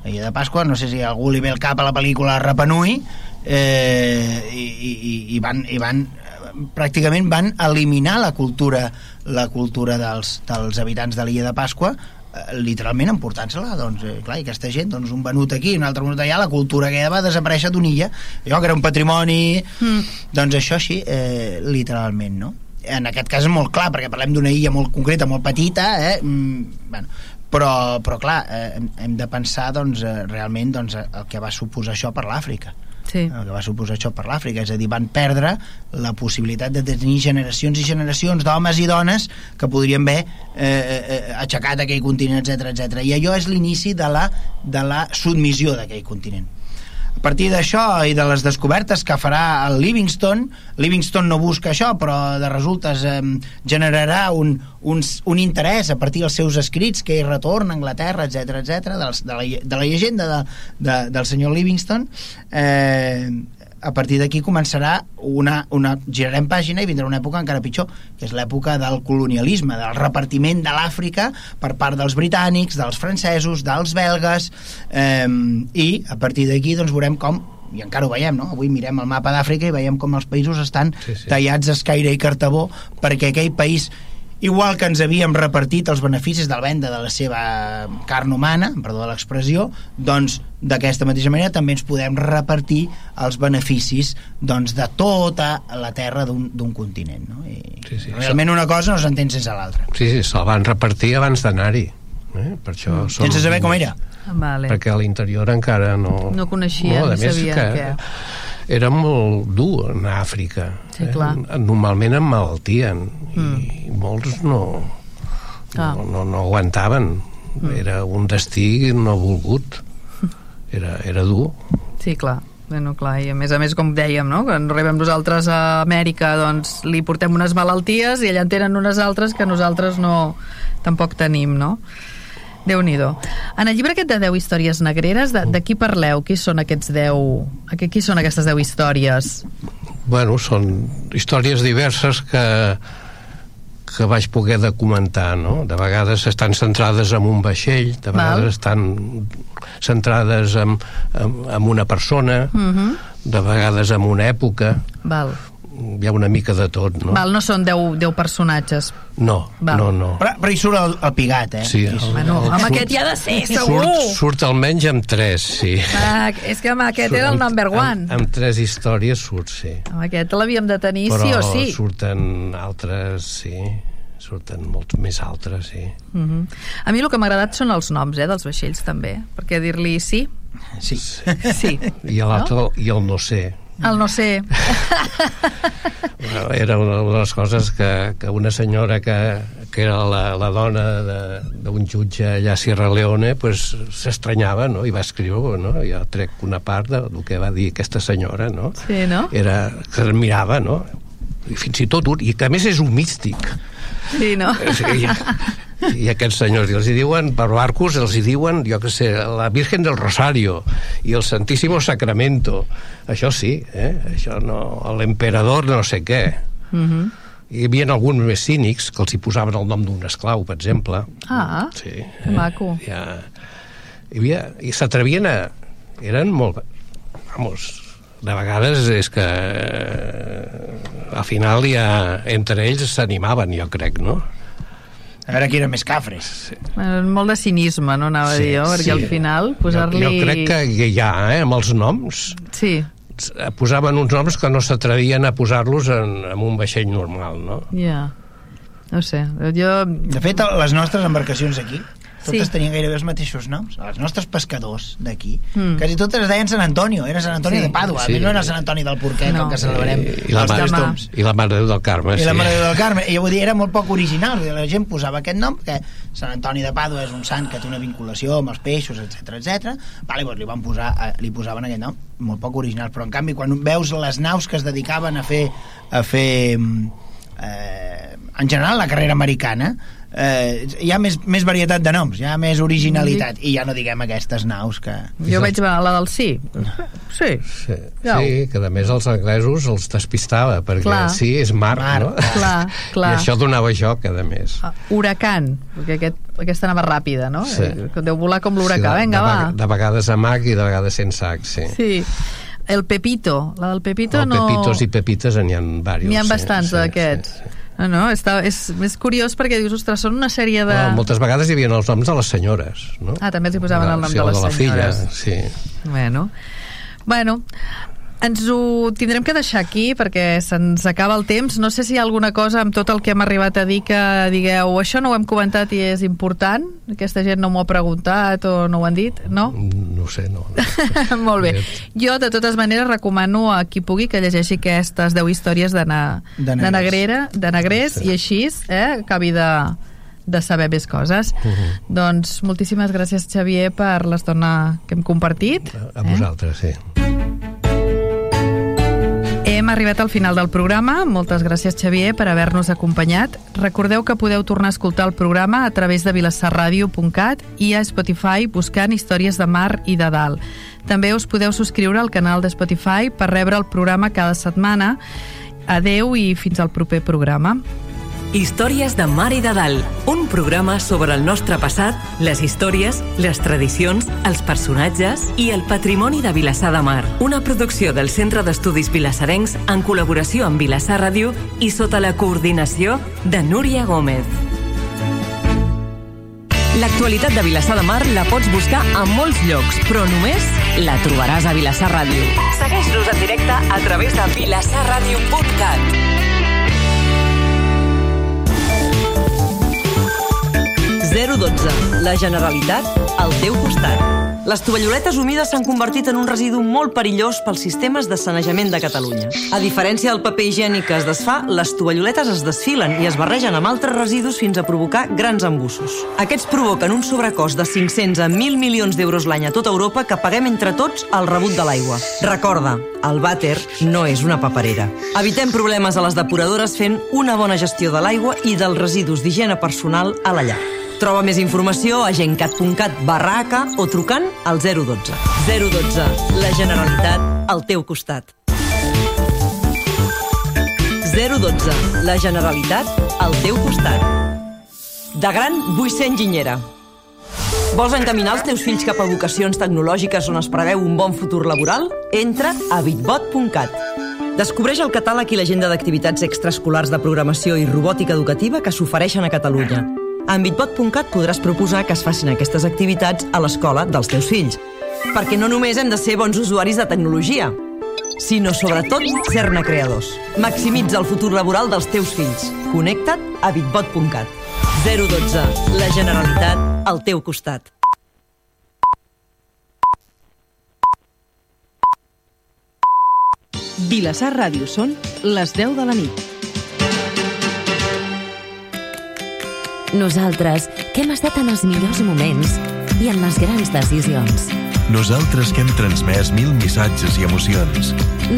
[SPEAKER 3] L'illa de Pasqua, no sé si algú li ve el cap a la pel·lícula Rapanui, eh, i, i, i van, i van eh, pràcticament van eliminar la cultura la cultura dels, dels habitants de l'illa de Pasqua eh, literalment emportant-se-la doncs, eh, clar, i aquesta gent, doncs un venut aquí un altre venut allà, la cultura aquella va desaparèixer d'una illa allò que era un patrimoni
[SPEAKER 1] Mm.
[SPEAKER 3] doncs això sí, eh, literalment no? en aquest cas és molt clar perquè parlem d'una illa molt concreta, molt petita eh? mm, bueno, però, però clar eh, hem, hem de pensar doncs, eh, realment doncs, el que va suposar això per l'Àfrica
[SPEAKER 1] Sí.
[SPEAKER 3] el que va suposar això per l'Àfrica, és a dir, van perdre la possibilitat de tenir generacions i generacions d'homes i dones que podrien haver eh, eh, aixecat aquell continent, etc etc. I allò és l'inici de la, de la submissió d'aquell continent. A partir d'això i de les descobertes que farà el Livingston, Livingston no busca això, però de resultes eh, generarà un, un, un interès a partir dels seus escrits que ell retorna a Anglaterra, etc etc, de, la, de la llegenda de, de, del senyor Livingston, eh, a partir d'aquí començarà una, una... girarem pàgina i vindrà una època encara pitjor, que és l'època del colonialisme, del repartiment de l'Àfrica per part dels britànics, dels francesos, dels belgues, eh, i a partir d'aquí doncs veurem com i encara ho veiem, no? Avui mirem el mapa d'Àfrica i veiem com els països estan
[SPEAKER 4] Sí, sí.
[SPEAKER 3] tallats a escaire i cartabó perquè aquell país igual que ens havíem repartit els beneficis de la venda de la seva carn humana, perdó de l'expressió, doncs d'aquesta mateixa manera també ens podem repartir els beneficis doncs, de tota la terra d'un d'un continent. No? I
[SPEAKER 4] Sí, sí.
[SPEAKER 3] realment una cosa no s'entén sense l'altra.
[SPEAKER 4] Sí, sí, se'l van repartir abans d'anar-hi. Eh? Per això som...
[SPEAKER 3] Mm. Sense saber com era.
[SPEAKER 1] Vale.
[SPEAKER 4] Perquè a l'interior encara no...
[SPEAKER 1] No coneixien,
[SPEAKER 4] a
[SPEAKER 1] no
[SPEAKER 4] més
[SPEAKER 1] sabien
[SPEAKER 4] que
[SPEAKER 1] què.
[SPEAKER 4] Era molt dur a Àfrica.
[SPEAKER 1] Sí, clar.
[SPEAKER 4] Eh? Normalment emmalaltien i molts no,
[SPEAKER 1] Clar.
[SPEAKER 4] no, no, no aguantaven. Era un destí no volgut. Era, era dur.
[SPEAKER 1] Sí, clar. Bueno, clar, i a més a més, com dèiem, no? quan arribem nosaltres a Amèrica, doncs li portem unes malalties i allà en tenen unes altres que nosaltres no tampoc tenim, no? Déu nhi En el llibre aquest de 10 històries negreres, de, de qui parleu? Qui són aquests 10... Qui, qui són aquestes 10 històries?
[SPEAKER 4] Bueno, són històries diverses que que vaig poder documentar, no? De vegades estan centrades en un vaixell, de
[SPEAKER 1] Val.
[SPEAKER 4] vegades estan centrades en, en, en una persona,
[SPEAKER 1] Uh -huh.
[SPEAKER 4] de vegades en una època,
[SPEAKER 1] Val.
[SPEAKER 4] Hi ha una mica de tot, no?
[SPEAKER 1] Val, no són 10, 10 personatges.
[SPEAKER 4] No,
[SPEAKER 1] Val.
[SPEAKER 4] no, no.
[SPEAKER 3] Però, però hi surt el, el pigat, eh?
[SPEAKER 4] Sí,
[SPEAKER 3] Hi surt.
[SPEAKER 1] Bueno,
[SPEAKER 4] el-
[SPEAKER 1] amb
[SPEAKER 4] surt-
[SPEAKER 1] aquest hi ha de ser, segur!
[SPEAKER 4] Surt, surt almenys amb tres, sí.
[SPEAKER 1] Ah, és que amb aquest era el
[SPEAKER 4] Surt
[SPEAKER 1] number one.
[SPEAKER 4] Amb, amb tres històries surt, sí.
[SPEAKER 1] Amb aquest l'havíem de tenir
[SPEAKER 4] Però
[SPEAKER 1] sí o sí.
[SPEAKER 4] surten altres, sí. Surten molts més altres, sí.
[SPEAKER 1] Uh -huh. A mi el que m'ha agradat són els noms eh, dels vaixells també, perquè dir-li sí,
[SPEAKER 3] Sí.
[SPEAKER 1] sí.
[SPEAKER 4] I l'altre, no? i el no sé.
[SPEAKER 1] El no sé.
[SPEAKER 4] Bueno, era una de les coses que, que una senyora que, que era la, la dona de- d'un jutge allà a Sierra Leone pues, s'estranyava no? i va escriure no? jo trec una part de, del que va dir aquesta senyora no?
[SPEAKER 1] Sí, no?
[SPEAKER 4] era que el mirava no? i fins i tot i que a més és un místic
[SPEAKER 1] Sí, no?
[SPEAKER 4] Sí, i, i aquests senyors i els hi diuen, per barcos els hi diuen jo que sé, la Virgen del Rosario i el Santíssimo Sacramento això sí, eh? això no l'emperador no sé què
[SPEAKER 1] Uh -huh.
[SPEAKER 4] hi havia alguns més cínics que els hi posaven el nom d'un esclau, per exemple
[SPEAKER 1] Ah,
[SPEAKER 4] sí,
[SPEAKER 1] que maco.
[SPEAKER 4] ja, hi havia, i s'atrevien a eren molt vamos, de vegades és que eh, al final ja entre ells s'animaven jo crec, no?
[SPEAKER 3] A veure qui era més cafres.
[SPEAKER 1] Bueno, molt de cinisme, no anava
[SPEAKER 4] Sí,
[SPEAKER 1] a dir jo, perquè
[SPEAKER 4] sí.
[SPEAKER 1] al final
[SPEAKER 4] Jo,
[SPEAKER 1] posar-li...
[SPEAKER 4] jo crec que hi ha, eh, amb els noms,
[SPEAKER 1] Sí,
[SPEAKER 4] s- posaven uns noms que no s'atrevien a posar-los en, en un vaixell normal, no?
[SPEAKER 1] ja. No sé, jo...
[SPEAKER 3] De fet, les nostres embarcacions aquí totes
[SPEAKER 1] Sí.
[SPEAKER 3] tenien gairebé els mateixos noms. Els nostres pescadors d'aquí,
[SPEAKER 1] Mm.
[SPEAKER 3] quasi totes es deien Sant Antonio, era Sant Antonio
[SPEAKER 1] Sí.
[SPEAKER 3] de Pàdua,
[SPEAKER 4] Sí.
[SPEAKER 3] no era Sant Antoni del Porquet,
[SPEAKER 1] No.
[SPEAKER 3] el que celebrem
[SPEAKER 4] I, i, la
[SPEAKER 3] els toms.
[SPEAKER 4] I la Mare de Déu del Carme,
[SPEAKER 3] I la. Mare de Déu del Carme. I jo vull dir, era molt poc original. La gent posava aquest nom perquè Sant Antoni de Pàdua és un sant que té una vinculació amb els peixos, etc etc. Vale, doncs li, van posar, eh, li posaven aquest nom molt poc original. Però, en canvi, quan veus les naus que es dedicaven a fer, a fer mm, eh, en general la carrera americana eh, hi ha més, més varietat de noms hi ha més originalitat i ja no diguem aquestes naus que...
[SPEAKER 1] Jo veig la del sí. Sí.
[SPEAKER 4] Sí,
[SPEAKER 1] Ja.
[SPEAKER 4] sí, que a més els anglesos els despistava, perquè
[SPEAKER 1] Clar.
[SPEAKER 4] sí, és mar,
[SPEAKER 3] Mar,
[SPEAKER 4] no?
[SPEAKER 1] Clar, clar.
[SPEAKER 4] I això donava joc, a més.
[SPEAKER 1] Ah, Huracan, perquè aquest, aquesta anava ràpida, no?
[SPEAKER 4] Sí.
[SPEAKER 1] Eh, que Deu volar com l'huracà.
[SPEAKER 4] Sí, de,
[SPEAKER 1] Vinga,
[SPEAKER 4] de,
[SPEAKER 1] va.
[SPEAKER 4] De vegades a Mac i de vegades sense H, sí.
[SPEAKER 1] Sí. El Pepito. La del Pepito
[SPEAKER 4] El
[SPEAKER 1] no...
[SPEAKER 4] Pepitos i Pepites n'hi ha diversos.
[SPEAKER 1] N'hi ha
[SPEAKER 4] sí,
[SPEAKER 1] bastants
[SPEAKER 4] sí,
[SPEAKER 1] d'aquests.
[SPEAKER 4] Sí, sí.
[SPEAKER 1] No, no, està, és, és curiós perquè dius, ostres, són una sèrie de...
[SPEAKER 4] Bueno, moltes vegades hi havia els noms de les senyores, no?
[SPEAKER 1] Ah, també els hi posaven el nom
[SPEAKER 4] sí,
[SPEAKER 1] de
[SPEAKER 4] o
[SPEAKER 1] les
[SPEAKER 4] de la
[SPEAKER 1] senyores.
[SPEAKER 4] filla, sí.
[SPEAKER 1] Bueno, bueno, ens ho tindrem que deixar aquí perquè se'ns acaba el temps. No sé si hi ha alguna cosa amb tot el que hem arribat a dir que digueu això no ho hem comentat i és important, aquesta gent no m'ho ha preguntat o no ho han dit, no?
[SPEAKER 4] No ho sé, no. no.
[SPEAKER 1] Molt bé. Jo, de totes maneres, recomano a qui pugui que llegeixi aquestes 10 històries de, na,
[SPEAKER 3] De
[SPEAKER 1] de, negrera, de negrers
[SPEAKER 4] Sí.
[SPEAKER 1] i així eh, acabi de, de saber més coses.
[SPEAKER 4] Uh -huh.
[SPEAKER 1] Doncs moltíssimes gràcies, Xavier, per l'estona que hem compartit.
[SPEAKER 4] A, a vosaltres, sí.
[SPEAKER 1] Hem arribat al final del programa. Moltes gràcies, Xavier, per haver-nos acompanyat. Recordeu que podeu tornar a escoltar el programa a través de vilassarradio.cat i a Spotify buscant històries de mar i de dalt. També us podeu subscriure al canal de Spotify per rebre el programa cada setmana. Adeu i fins al proper programa.
[SPEAKER 2] Històries de Mar i de Dalt, un programa sobre el nostre passat, les històries, les tradicions, els personatges i el patrimoni de Vilassar de Mar. Una producció del Centre d'Estudis Vilassarencs en col·laboració amb Vilassar Ràdio i sota la coordinació de Núria Gómez. L'actualitat de Vilassar de Mar la pots buscar a molts llocs, però només la trobaràs a Vilassar Ràdio. Segueix-nos en directe a través de vilassarradio.cat.
[SPEAKER 5] La Generalitat al teu costat. Les tovalloletes humides s'han convertit en un residu molt perillós pels sistemes de sanejament de Catalunya. A diferència del paper higiènic que es desfà, les tovalloletes es desfilen i es barregen amb altres residus fins a provocar grans embussos. Aquests provoquen un sobrecost de 500 a 1.000 milions d'euros l'any a tota Europa que paguem entre tots al rebut de l'aigua. Recorda, el vàter no és una paperera. Evitem problemes a les depuradores fent una bona gestió de l'aigua i dels residus d'higiene personal a la llar. Troba més informació a gencat.cat barra AK o trucant al 012. 012. La Generalitat al teu costat. 012. La Generalitat al teu costat. De gran vull ser enginyera. Vols encaminar els teus fills cap a vocacions tecnològiques on es preveu un bon futur laboral? Entra a bitbot.cat. Descobreix el catàleg i l'agenda d'activitats extraescolars de programació i robòtica educativa que s'ofereixen a Catalunya. Amb bitbot.cat podràs proposar que es facin aquestes activitats a l'escola dels teus fills. Perquè no només hem de ser bons usuaris de tecnologia, sinó sobretot ser-ne creadors. Maximitza el futur laboral dels teus fills. Connecta't a bitbot.cat. 012. La Generalitat al teu costat.
[SPEAKER 6] Vilassar Ràdio són les 10 de la nit.
[SPEAKER 7] Nosaltres, que hem estat en els millors moments i en les grans decisions.
[SPEAKER 8] Nosaltres que hem transmès mil missatges i emocions.
[SPEAKER 7] Nosaltres